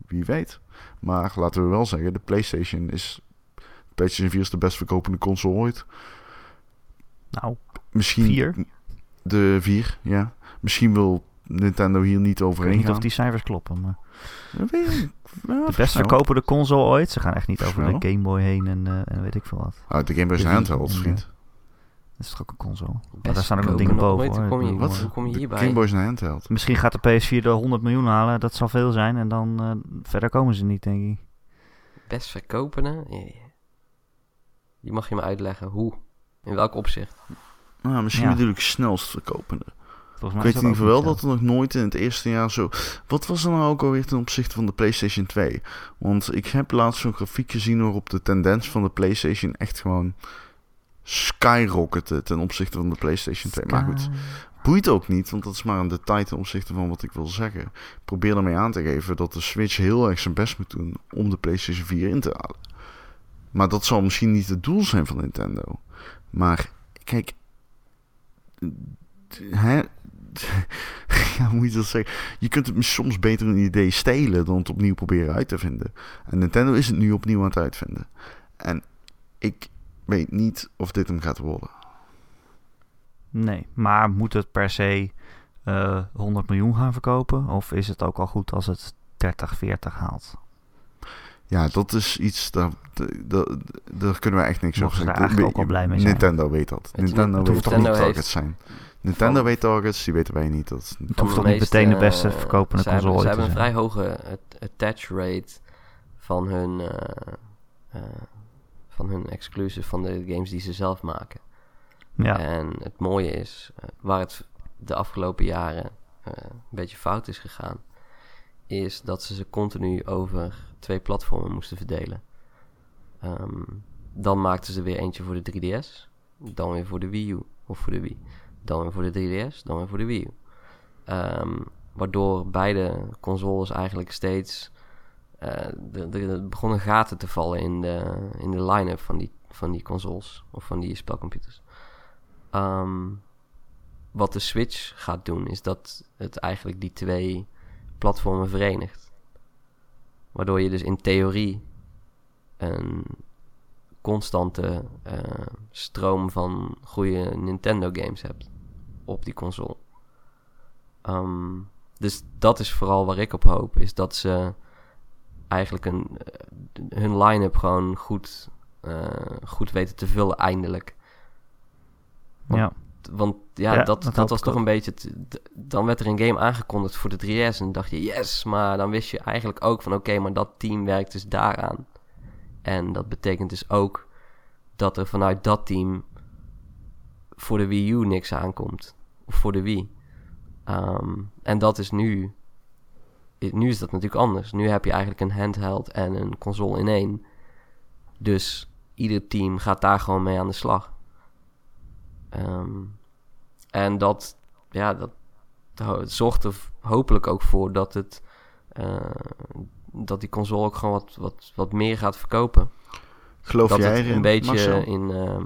Wie weet. Maar laten we wel zeggen, de PlayStation is. De PlayStation 4 is de best verkopende console ooit. Nou, Misschien. De 4, ja. Misschien wil Nintendo hier niet ik weet overheen niet gaan. of die cijfers kloppen. Maar Dat weet ik. Ja, de best verkopende console ooit. Ze gaan echt niet over Versnel. de Game Boy heen en, eh, en weet ik veel wat. Ah, de Game Boy is een handheld, en, vriend. Dat is toch ook een console? Maar daar staan ook nog dingen boven. ooit. hoor. Hoe kom je, Wat? hoe kom je De hierbij? Game Boy is een handheld. Misschien gaat de PS4 de 100 miljoen halen. Dat zal veel zijn. En dan eh, verder komen ze niet, denk ik. Best verkopen, hè? Ja, ja. Die mag je me uitleggen. Hoe? In welk opzicht? Nou, misschien Ja. bedoel ik snelst verkopende. Volgens Ik weet in ieder dat geval wel dat er nog nooit in het eerste jaar zo... Wat was er nou ook alweer ten opzichte van de PlayStation 2? Want ik heb laatst zo'n grafiek gezien waarop de tendens van de PlayStation echt gewoon skyrockette ten opzichte van de PlayStation 2. Maar goed, boeit ook niet, want dat is maar een detail ten opzichte van wat ik wil zeggen. Ik probeer ermee aan te geven dat de Switch heel erg zijn best moet doen om de PlayStation 4 in te halen. Maar dat zal misschien niet het doel zijn van Nintendo. Maar kijk, hè, ja, hoe moet je dat zeggen? Je kunt het soms beter een idee stelen dan het opnieuw proberen uit te vinden. En Nintendo is het nu opnieuw aan het uitvinden. En ik weet niet of dit hem gaat worden. Nee, maar moet het per se eh 100 miljoen gaan verkopen? Of is het ook al goed als het 30, 40 haalt? Ja, dat is iets, daar, daar, daar kunnen we echt niks Mogen over zeggen. eigenlijk ook al blij mee zijn? Nintendo weet dat. je Nintendo weet dat Nintendo niet targets zijn. Nintendo van- weet targets, die weten wij niet. Dat, Het hoeft toch niet meteen de beste eh, verkopende console hebben, Ze hebben een vrij hoge at- attach rate van hun, eh, eh, van hun exclusive, van de games die ze zelf maken. Ja, En het mooie is, waar het de afgelopen jaren eh, een beetje fout is gegaan, is dat ze ze continu over twee platformen moesten verdelen. Ehm, dan maakten ze weer eentje voor de 3DS, dan weer voor de Wii U of voor de Wii. Dan weer voor de 3DS, dan weer voor de Wii U. Ehm, waardoor beide consoles eigenlijk steeds. eh, begonnen gaten te vallen in de, in de line-up van die, van die consoles of van die spelcomputers. Ehm, wat de Switch gaat doen, is dat het eigenlijk die twee platformen verenigt. Waardoor je dus in theorie een constante eh, stroom van goede Nintendo games hebt op die console. Ehm, dus dat is vooral waar ik op hoop, is dat ze eigenlijk een, eh, hun line-up gewoon goed, eh, goed weten te vullen eindelijk. ja. Want ja, Ja, dat, dat was toch ook. een beetje... t- dan werd er een game aangekondigd voor de 3DS en dan dacht je yes, maar dan wist je eigenlijk ook van oké, maar dat team werkt dus daaraan. En dat betekent dus ook dat er vanuit dat team voor de Wii U niks aankomt. Voor de Wii. Ehm, en dat is nu... Nu is dat natuurlijk anders. Nu heb je eigenlijk een handheld en een console in één. Dus ieder team gaat daar gewoon mee aan de slag. Ehm, en dat, ja, dat, zorgt er hopelijk ook voor dat het... eh, dat die console ook gewoon wat, wat, wat meer gaat verkopen Geloof dat jij het een beetje Marcel? in. ehm,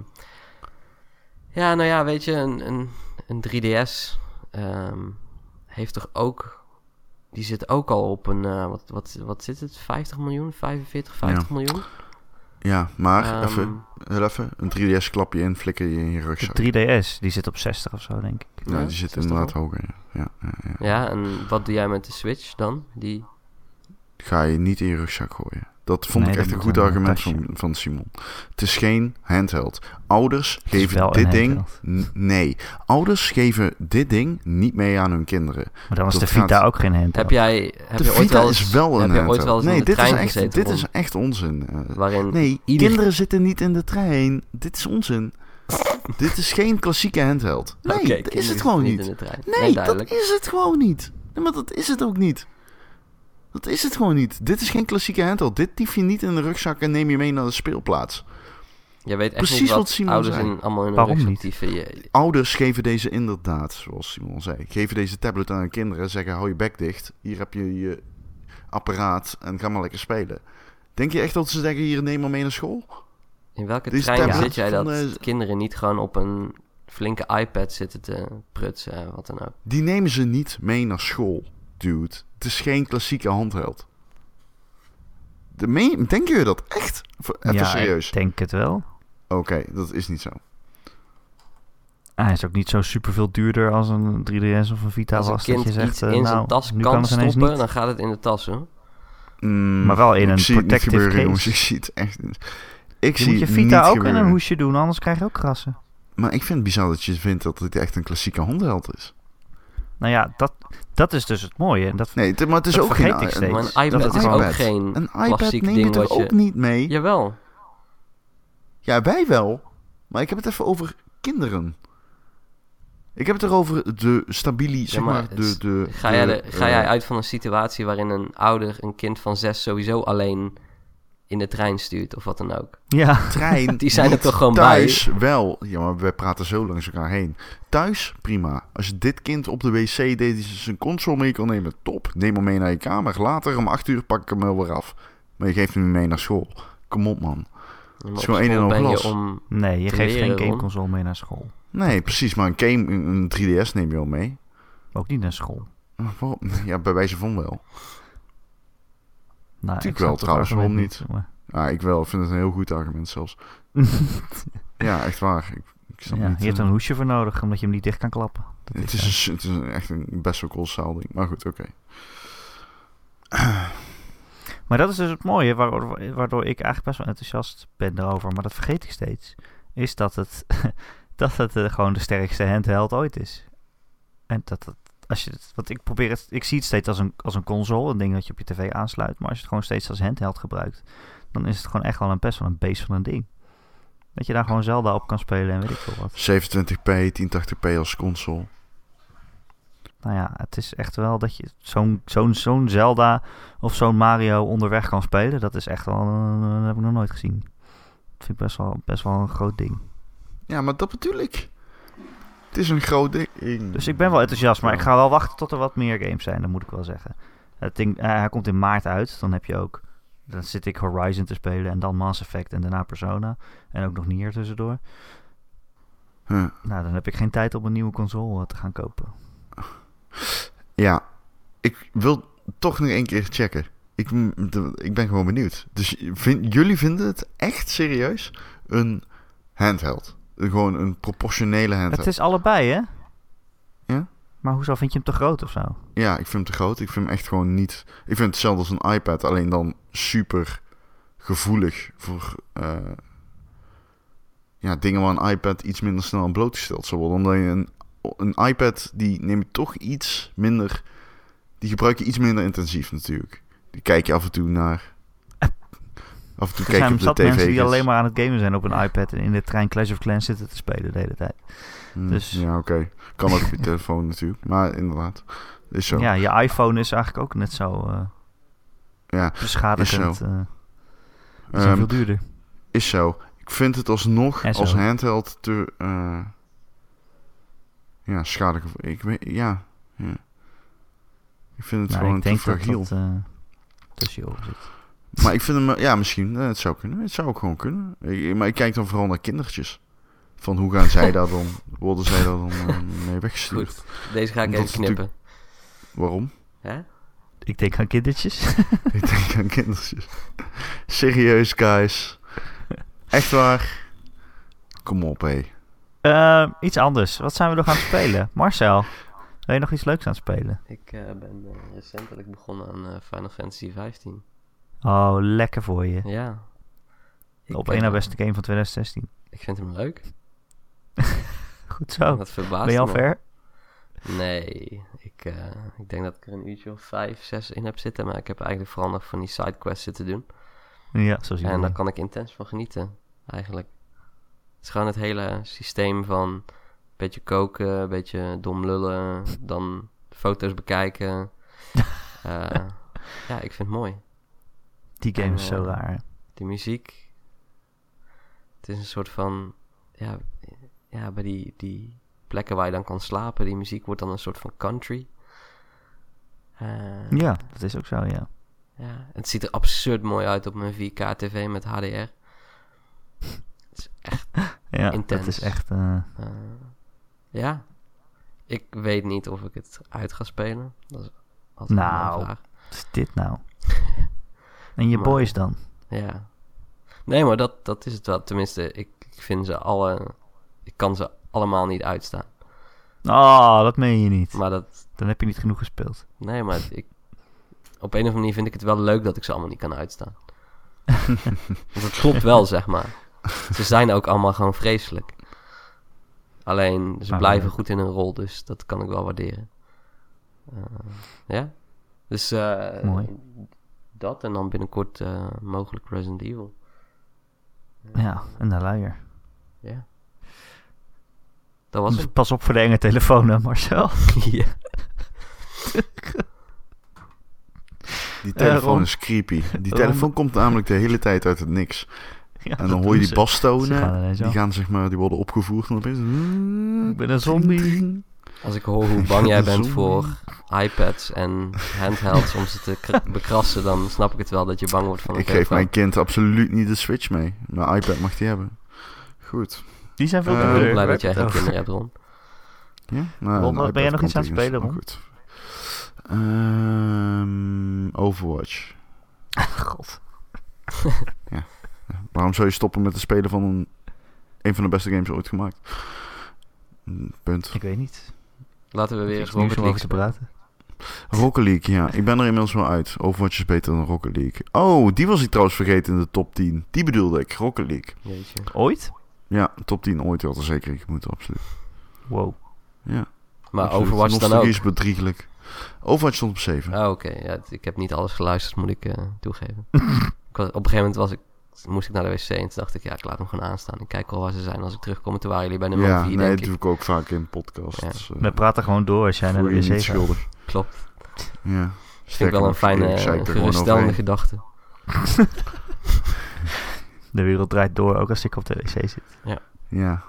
ja, nou ja, weet je, een, een, een 3DS ehm, heeft toch ook. Die zit ook al op een. eh, wat, wat, wat zit het? 50 miljoen? 45, 50 miljoen? Ja, maar Ehm, even, heel even, een 3DS klap je in, flikker je in je De rugzak. 3DS, die zit op 60 of zo, denk ik. Ja, Ja, die zit inderdaad al? hoger. Ja. Ja, ja, ja. Ja, en wat doe jij met de Switch dan? Die, Ga je niet in je rugzak gooien. Dat vond Nee, ik echt een goed een argument van, van Simon. Het is geen handheld. Ouders geven dit ding... handheld. Nee. Ouders geven dit ding niet mee aan hun kinderen. Maar dan was Dat de Vita gaat- ook geen handheld. heb jij, heb de je ooit Vita wel eens, is wel een heb je ooit handheld. wel eens nee, dit is, echt, dit is echt onzin. eh. waarin nee, ieder- kinderen zitten niet in de trein. Dit is onzin. dit is geen klassieke handheld. Nee, dat is het gewoon niet. in de trein. Nee, dat is het gewoon niet. Nee, maar dat is het ook niet. Dat is het gewoon niet. Dit is geen klassieke handheld. Dit tief je niet in de rugzak en neem je mee naar de speelplaats. Je weet echt Precies niet wat, wat Simon ouders zei. in, allemaal in Waarom niet? Je, Ouders geven deze inderdaad, zoals Simon zei, geven deze tablet aan hun kinderen. Zeggen, hou je bek dicht. Hier heb je je apparaat en ga maar lekker spelen. Denk je echt dat ze zeggen, hier neem maar mee naar school? in welke Deze trein zit jij dat eh, kinderen niet gewoon op een flinke iPad zitten te prutsen, en wat dan ook? Die nemen ze niet mee naar school, dude. Het is geen klassieke handheld. De me- Denk je dat echt? Even ja, serieus. ik denk het wel. Oké, dat is niet zo. Hij is ook niet zo super veel duurder als een 3DS of een Vita Als een was. dat kind je zegt, iets eh, in nou, zijn tas nu kan ineens stoppen, niet. dan gaat het in de tas, hoor. Mm, Maar wel in een zie het niet protective gebeuren, case. jongens. Ik zie het echt niet. Ik Je zie moet je Vita ook in een hoesje doen, anders krijg je ook krassen. Maar ik vind het bizar dat je vindt dat dit echt een klassieke handheld is. Nou ja, dat, dat is dus het mooie. En dat, Nee, maar het is Dat ook geen... ik steeds. Maar Dat een iPad het is ook geen Een iPad klassiek neem je ding toch je... ook niet mee? Jawel. Ja, wij wel. Maar ik heb het even over kinderen. Ik heb het erover de stabili, zeg maar de... de Ga, de, jij, de- ga eh, jij uit van een situatie waarin een ouder een kind van zes sowieso alleen in de trein stuurt of wat dan ook? ja, trein. Die zijn er toch gewoon Thuis wel. Ja, maar we praten zo langs elkaar heen. Thuis, prima. Als je dit kind op de wc deed, die zijn console mee kan nemen, top. Neem hem mee naar je kamer. Later om acht uur pak ik hem wel weer af. Maar je geeft hem niet mee naar school. Kom op, man. Maar is gewoon één en al je glas. nee, je geeft geen gameconsole mee naar school. Nee, precies. Maar een game, een een 3DS neem je wel mee. Ook niet naar school. Waarom? Ja, bij wijze van wel. Nou, Tuurlijk ik wel, trouwens, waarom niet? maar- Ja, ik wel. Ik vind het een heel goed argument zelfs. Ja, echt waar. Ik, ik snap ja, niet, je hebt eh, een hoesje voor nodig, omdat je hem niet dicht kan klappen. Dat Het is, is, eh, een, het is een, echt een best wel kolossaal ding. Maar goed, oké. Maar dat is dus het mooie, waardoor, waardoor ik eigenlijk best wel enthousiast ben daarover. Maar dat vergeet ik steeds. Is dat het, dat het eh, gewoon de sterkste handheld ooit is. En dat het, als je het, want ik probeer het, ik zie het steeds als een, als een console, een ding dat je op je tv aansluit. Maar als je het gewoon steeds als handheld gebruikt, dan is het gewoon echt wel een best wel een beest van een ding. Dat je daar gewoon Zelda op kan spelen en weet ik veel wat. 27p, 1080p als console. Nou ja, het is echt wel dat je zo'n zo'n zo'n Zelda of zo'n Mario onderweg kan spelen. Dat is echt wel, dat heb ik nog nooit gezien. Dat vind ik best wel, best wel een groot ding. Ja, maar dat bedoel ik. Het is een groot ding. Dus ik ben wel enthousiast, maar ik ga wel wachten tot er wat meer games zijn, dat moet ik wel zeggen. Het ding, eh, hij komt in maart uit, dan heb je ook, dan zit ik Horizon te spelen en dan Mass Effect en daarna Persona. En ook nog Nier tussendoor. Huh. Nou, dan heb ik geen tijd om een nieuwe console eh, te gaan kopen. Ja, ik wil toch nog één keer checken. Ik, ik ben gewoon benieuwd. Dus vind, jullie vinden het echt serieus een handheld? Gewoon een proportionele handheld? Het is allebei, hè? Ja? Maar hoezo vind je hem te groot of zo? Ja, ik vind hem te groot. Ik vind hem echt gewoon niet... Ik vind het hetzelfde als een iPad, alleen dan super gevoelig voor... eh, ja, dingen waar een iPad iets minder snel aan blootgesteld zou worden. Omdat je een, een iPad, die neem je toch iets minder... Die gebruik je iets minder intensief natuurlijk. Die kijk je af en toe naar... Af en toe Er kijk je op de tv. mensen die alleen maar aan het gamen zijn op een iPad en in de trein Clash of Clans zitten te spelen de hele tijd. Hmm, dus- Ja, oké. Kan ook op je telefoon natuurlijk. Maar inderdaad, is zo. Ja, je iPhone is eigenlijk ook net zo eh Ja, beschadigend. Is zo. eh, zijn Ehm, veel duurder. Is zo. Ik vind het alsnog als handheld te... eh ja, schadelijk. Ik weet, ja, ja. Ik vind het Nou, gewoon ik denk te dat fragiel. dat tussen je oren zit. Maar ik vind hem... Ja, misschien. eh, het zou kunnen. Het zou ook gewoon kunnen. Ik- maar ik kijk dan vooral naar kindertjes. Van hoe gaan zij daar dan... Worden zij daar dan eh, mee weggestuurd? Goed, deze ga ik Omdat even knippen. Waarom? Hè? Ik denk aan kindertjes. ik denk aan kindertjes. Serieus, guys. Echt waar. Kom op, hé. Eh, iets anders. Wat zijn we nog aan het spelen? Marcel, ben je nog iets leuks aan het spelen? Ik eh, ben eh, recentelijk begonnen aan eh, Final Fantasy 15. Oh, lekker voor je. Ja. Ik, Op één eh, na beste game van 2016. Ik vind hem leuk. Goed zo. Dat verbaast Ben je al me. ver? Nee, ik, eh, ik denk dat ik er een uurtje of vijf, zes in heb zitten. Maar ik heb eigenlijk vooral nog van die sidequests zitten doen. Ja, zoals En daar kan ik intens van genieten, eigenlijk. Het is gewoon het hele systeem van een beetje koken, een beetje dom lullen, dan foto's bekijken. Eh, ja, ik vind het mooi. Die game En, is zo eh, raar. Die muziek. Het is een soort van. Ja, ja bij die, die plekken waar je dan kan slapen, die muziek wordt dan een soort van country. Eh, Ja, dat is ook zo, ja. ja. Het ziet er absurd mooi uit op mijn 4K-TV met HDR. Ja, Intens. dat is echt... eh, Eh, ja. Ik weet niet of ik het uit ga spelen. Dat is altijd Nou. wat is dit nou? En je Maar- boys dan? Ja. Nee, maar dat, dat is het wel. Tenminste, ik, ik vind ze alle... Ik kan ze allemaal niet uitstaan. Oh, dat meen je niet. Maar dat... Dan heb je niet genoeg gespeeld. Nee, maar ik... Op een of andere manier vind ik het wel leuk dat ik ze allemaal niet kan uitstaan. Want dat klopt wel, zeg maar. Ze zijn ook allemaal gewoon vreselijk. Alleen, ze Maar blijven goed in hun rol, dus dat kan ik wel waarderen. Eh, ja. Dus eh, Mooi. Dat en dan binnenkort eh, mogelijk Resident Evil. Ja, en de luier. Ja. Dat was Dus pas op voor de enge telefoon, hè, Marcel. ja. Die telefoon is creepy. Die telefoon komt namelijk de hele tijd uit het niks. Ja, En dan hoor je die ze. bas Ze gaan tonen. ineens Die gaan zeg maar, die worden opgevoerd en opeens... Ik ben een zombie. Als ik hoor hoe bang jij bent voor iPads en handhelds om ze te kra- bekrassen, dan snap ik het wel dat je bang wordt van een Ik geef mijn kind absoluut niet de Switch mee. Mijn iPad mag die hebben. Goed. Die zijn veel Eh, Ik ben duurder. heel blij dat jij geen kinderen hebt, Ron. Ja? Nou, Ron, ben jij nog iets aan het spelen, Ron? Goed. Ehm, Overwatch. over? God. Waarom zou je stoppen met het spelen van een, een van de beste games ooit gemaakt? Mm, Punt. Ik weet niet. Laten we weer om League over te praten. Rocket League, ja. Ik ben er inmiddels wel uit. Overwatch is beter dan Rocket League. Oh, die was ik trouwens vergeten in de top 10. Die bedoelde ik, Rocket League. Jeetje. Ooit? Ja, top 10 ooit had er zeker in moeten, absoluut. Wow. Ja, Maar absoluut. Overwatch dan Nostalgie ook? is bedrieglijk. Overwatch stond op 7. Ah, oké. Ja, ik heb niet alles geluisterd, moet ik eh, toegeven. ik was, op een gegeven moment was ik, moest ik naar de wc en toen dacht ik, ja, ik laat hem gewoon aanstaan. Ik kijk wel waar ze zijn als ik terugkom. En toen waren jullie bij nummer ja, 4, nee, denk dat ik. doe ik ook vaak in podcasts. We praten gewoon door als jij naar de wc gaat. schuldig. Klopt. Ja. Vind ik wel een fijne, eh, er geruststellende gedachte. De wereld draait door, ook als ik op de wc zit. Ja.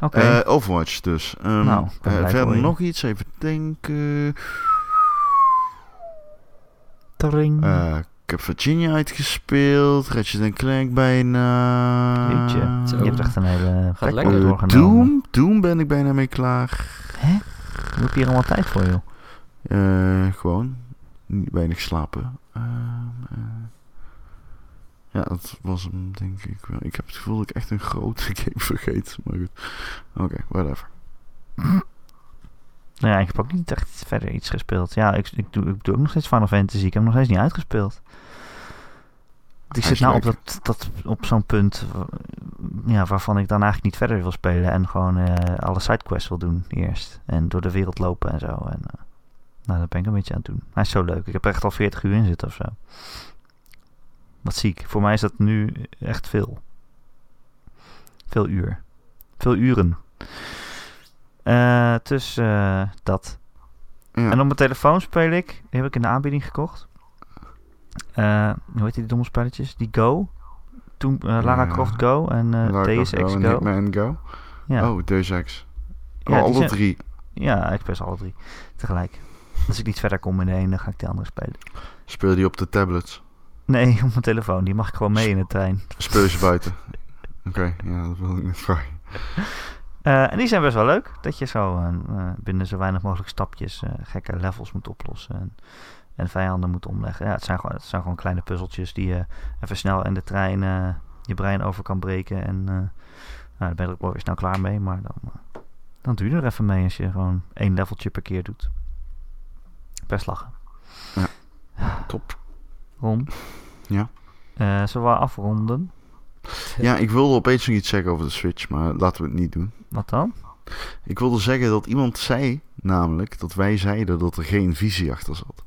Oké. Eh, Overwatch dus. Ehm, Nou, eh, verder nog iets, even denken. Tring. Eh, ik heb Virginia uitgespeeld. Ratchet Clank bijna. Jeetje. Je hebt echt een hele Gaat lekker. Eh, doorgenomen. Doom. Doom ben ik bijna mee klaar. Hè? Hoe heb je hier allemaal tijd voor, joh? Eh, gewoon. Niet weinig slapen. Ehm, eh. ja, dat was hem denk ik wel. Ik heb het gevoel dat ik echt een grote game vergeet. Maar goed. Oké, whatever. Nou ja, ik heb ook niet echt verder iets gespeeld. Ja, ik, ik, doe, ik doe ook nog steeds Final Fantasy. Ik heb hem nog steeds niet uitgespeeld. Ik zit nou op, dat, dat, op zo'n punt ja, waarvan ik dan eigenlijk niet verder wil spelen. En gewoon eh, alle sidequests wil doen eerst. En door de wereld lopen en zo. En, eh, nou, dat ben ik een beetje aan het doen. Hij is zo leuk. Ik heb er echt al 40 uur in zitten of zo. Wat ziek. Voor mij is dat nu echt veel. Veel uur. Veel uren. Eh, dus eh, dat. Ja. En op mijn telefoon speel ik. Die heb ik in de aanbieding gekocht. Eh, hoe heet die domme spelletjes? Die Go. Toen Lara. Croft Go en Ex Go Go. en Hitman Go. Ja, Oh, Deus Ex. Ja, oh, alle zijn- drie. ja, ik speel alle drie tegelijk. Als ik niet verder kom in de ene, dan ga ik de andere spelen. Speel die op de tablets. Nee, op mijn telefoon. Die mag ik gewoon mee in de trein. Speel je ze buiten. Oké, ja, dat wil ik net vragen. Eh, en die zijn best wel leuk. Dat je zo eh, eh, binnen zo weinig mogelijk stapjes gekke levels moet oplossen. En, en vijanden moet omleggen. Ja, het zijn, gewoon, het zijn gewoon kleine puzzeltjes die je even snel in de trein je brein over kan breken. En nou, daar ben er ook wel weer snel klaar mee. Maar dan, dan doe je er even mee als je gewoon één leveltje per keer doet. Best lachen. Top. Ron? Ja? Zullen we afronden? Ja, ik wilde opeens nog iets zeggen over de Switch, maar laten we het niet doen. Wat dan? Ik wilde zeggen dat iemand zei, namelijk, dat wij zeiden dat er geen visie achter zat.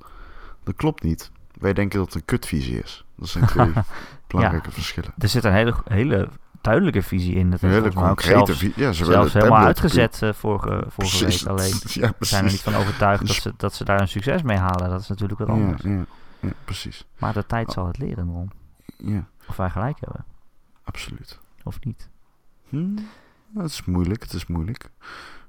Dat klopt niet. Wij denken dat het een kutvisie is. Dat zijn twee belangrijke verschillen. Er zit een hele, hele duidelijke visie in. Dat Een hele concrete... zelfs, vi- ja, ze zelfs helemaal uitgezet eh, vorige, vorige Precies. week. Alleen Ja, we zijn er niet van overtuigd dat ze, dat ze daar een succes mee halen. Dat is natuurlijk wat anders. ja, ja, precies. Maar de tijd zal het leren, Ron. Ja, Of wij gelijk hebben, absoluut. of niet. Hm? Het is moeilijk, het is moeilijk.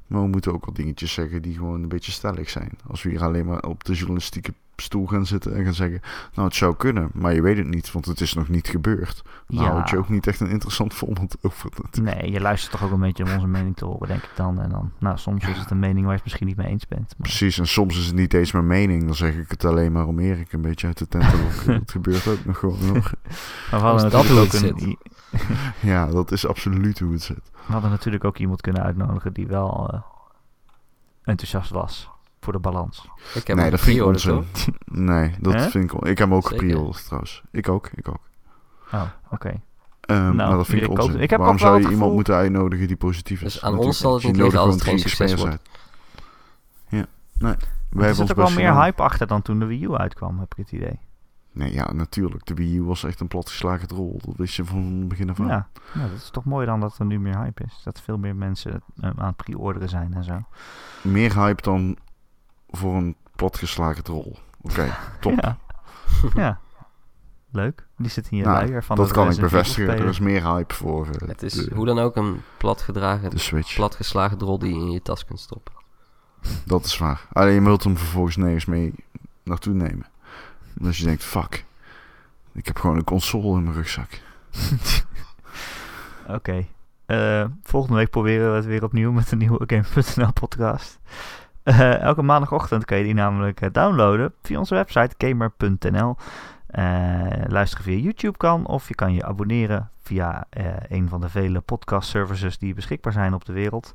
Maar we moeten ook wel dingetjes zeggen die gewoon een beetje stellig zijn. Als we hier alleen maar op de journalistieke stoel gaan zitten en gaan zeggen... Nou, het zou kunnen, maar je weet het niet, want het is nog niet gebeurd. Dan Ja. houd je ook niet echt een interessant voorbeeld over. natuurlijk. Nee, je luistert toch ook een beetje om onze mening te horen, denk ik dan. En dan, nou, soms is het een mening waar je het misschien niet mee eens bent. Maar, Precies, en soms is het niet eens mijn mening. Dan zeg ik het alleen maar om Erik een beetje uit de tent te lokken. dat gebeurt ook nog gewoon hoor. maar we hadden, dat hoe ook het een, Ja, dat is absoluut hoe het zit. we hadden natuurlijk ook iemand kunnen uitnodigen die wel eh, enthousiast was voor de balans. Ik heb nee, dat vind ik onzin. Nee, dat vind ik... on- Ik heb hem ook gepreorderd trouwens. Ik ook, ik ook. Oh, oké. Ehm, maar dat vind ik onzin. ik heb Waarom zou je iemand moeten uitnodigen die positief is? Dus aan ons zal het Je niet liggen als het geen succes. Ja, nee. Wij Er hebben zit ook wel meer hype achter dan toen de Wii U uitkwam, heb ik het idee. Nee, ja, natuurlijk. De Wii U was echt een platgeslagen rol. Dat wist je van het begin af aan. Ja, nou, dat is toch mooi dan dat er nu meer hype is. Dat veel meer mensen eh, aan het pre-orderen zijn en zo. Meer hype dan voor een platgeslagen rol. Oké, top. Ja. ja. Leuk. Die zit in je Nou, luier van dat kan ik bevestigen. Er is meer hype voor eh, Het is de, hoe dan ook een platgedragen, de Switch. platgeslagen drol die je in je tas kunt stoppen. Dat is waar. Alleen je wilt hem vervolgens nergens mee naartoe nemen. En als je denkt, fuck. Ik heb gewoon een console in mijn rugzak. Oké. Eh, volgende week proberen we het weer opnieuw met een nieuwe Game.nl podcast. Eh, elke maandagochtend kan je die namelijk eh, downloaden via onze website gamer.nl. Eh, luisteren via YouTube kan of je kan je abonneren via een van de vele podcast services die beschikbaar zijn op de wereld.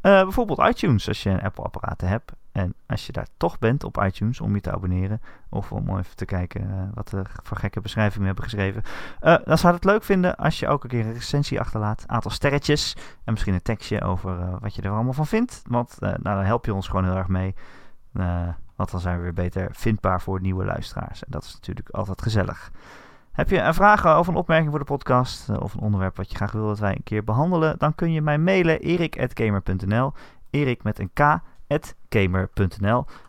Eh, bijvoorbeeld iTunes als je een Apple apparaat hebt. En als je daar toch bent op iTunes om je te abonneren of om even te kijken eh, wat er voor gekke beschrijvingen hebben geschreven. Eh, dan zou het leuk vinden als je ook een keer een recensie achterlaat. Aantal sterretjes. En misschien een tekstje over wat je er allemaal van vindt. Want nou, dan help je ons gewoon heel erg mee. Want dan zijn we weer beter vindbaar voor nieuwe luisteraars. En dat is natuurlijk altijd gezellig. Heb je een vraag of een opmerking voor de podcast? eh, of een onderwerp wat je graag wil dat wij een keer behandelen? Dan kun je mij mailen. erik.gamer.nl Erik met een k.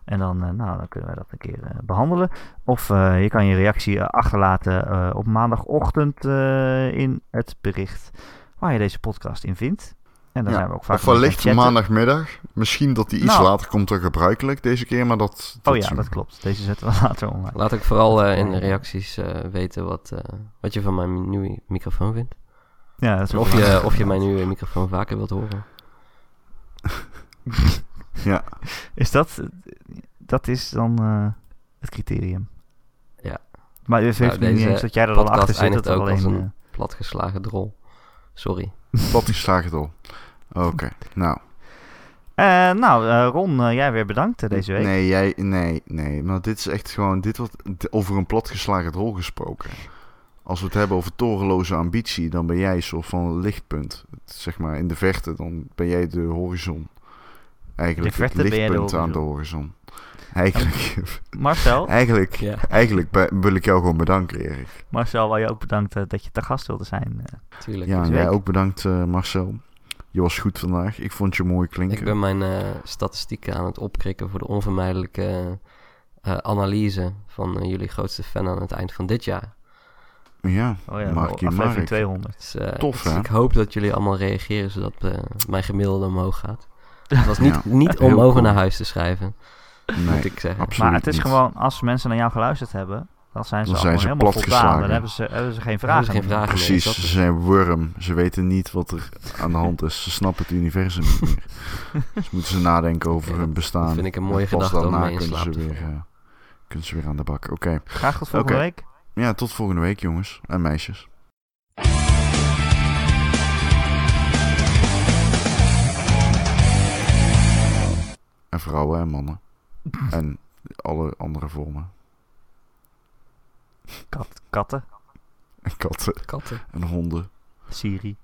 En dan, eh, nou, dan kunnen wij dat een keer eh, behandelen. Of je kan je reactie achterlaten op maandagochtend in het bericht waar je deze podcast in vindt. En dan Ja, zijn we ook vaak Of wellicht maandagmiddag. Misschien dat die iets Nou. later komt dan gebruikelijk deze keer, maar dat... Oh ja, dat klopt. Deze zetten we later online. Laat ik vooral eh, in de reacties eh, weten wat, eh, wat je van mijn nieuwe microfoon vindt. Ja, dat is of je, of je mijn nieuwe microfoon vaker wilt horen. Ja, Is dat, dat is dan eh, het criterium. Ja. Maar het heeft Nou, niet eens dat jij er dan achter zit. Dat er ook als alleen, een- Platgeslagen drol. Sorry. platgeslagen door. Oké, nou. eh, eh, nou, eh, Ron, eh, jij weer bedankt deze week. Nee, jij, nee, nee. Maar dit is echt gewoon, dit wordt over een platgeslagen rol gesproken. Als we het hebben over torenloze ambitie, dan ben jij een soort van lichtpunt. Zeg maar in de verte, dan ben jij de horizon. Eigenlijk De het de lichtpunt aan de horizon. Eigenlijk, Marcel, eigenlijk, Ja. eigenlijk wil ik jou gewoon bedanken, Erik. Marcel, wil je ook bedankt eh, dat je te gast wilde zijn. eh. Tuurlijk. Ja, jij ook bedankt, eh, Marcel. Je was goed vandaag. Ik vond je mooi klinken. Ik ben mijn eh, statistieken aan het opkrikken voor de onvermijdelijke eh, analyse van jullie grootste fan aan het eind van dit jaar. Ja, oh ja, Markie aflevering Mark. 200. Dus, eh, Tof, dus hè? ik hoop dat jullie allemaal reageren zodat mijn gemiddelde omhoog gaat. Het was niet, Ja, niet om over cool. naar huis te schrijven, moet Nee, ik zeggen. absoluut Maar het is niet. gewoon, als mensen naar jou geluisterd hebben, dan zijn ze, Dan zijn ze helemaal platgeslagen. voldaan. Dan hebben ze, hebben ze geen vragen. ze geen vragen. Precies, ze zijn worm. Ze weten niet wat er aan de hand is. Ze snappen het universum niet meer. dus moeten ze nadenken over hun bestaan. dat vind ik een mooie gedachte om mee kunnen ze weer, eh, kunnen ze weer aan de bak. Oké. Graag tot volgende week. Ja, tot volgende week jongens en meisjes. En vrouwen en mannen. en alle andere vormen. Kat, katten, En katten Katten. en honden. Siri.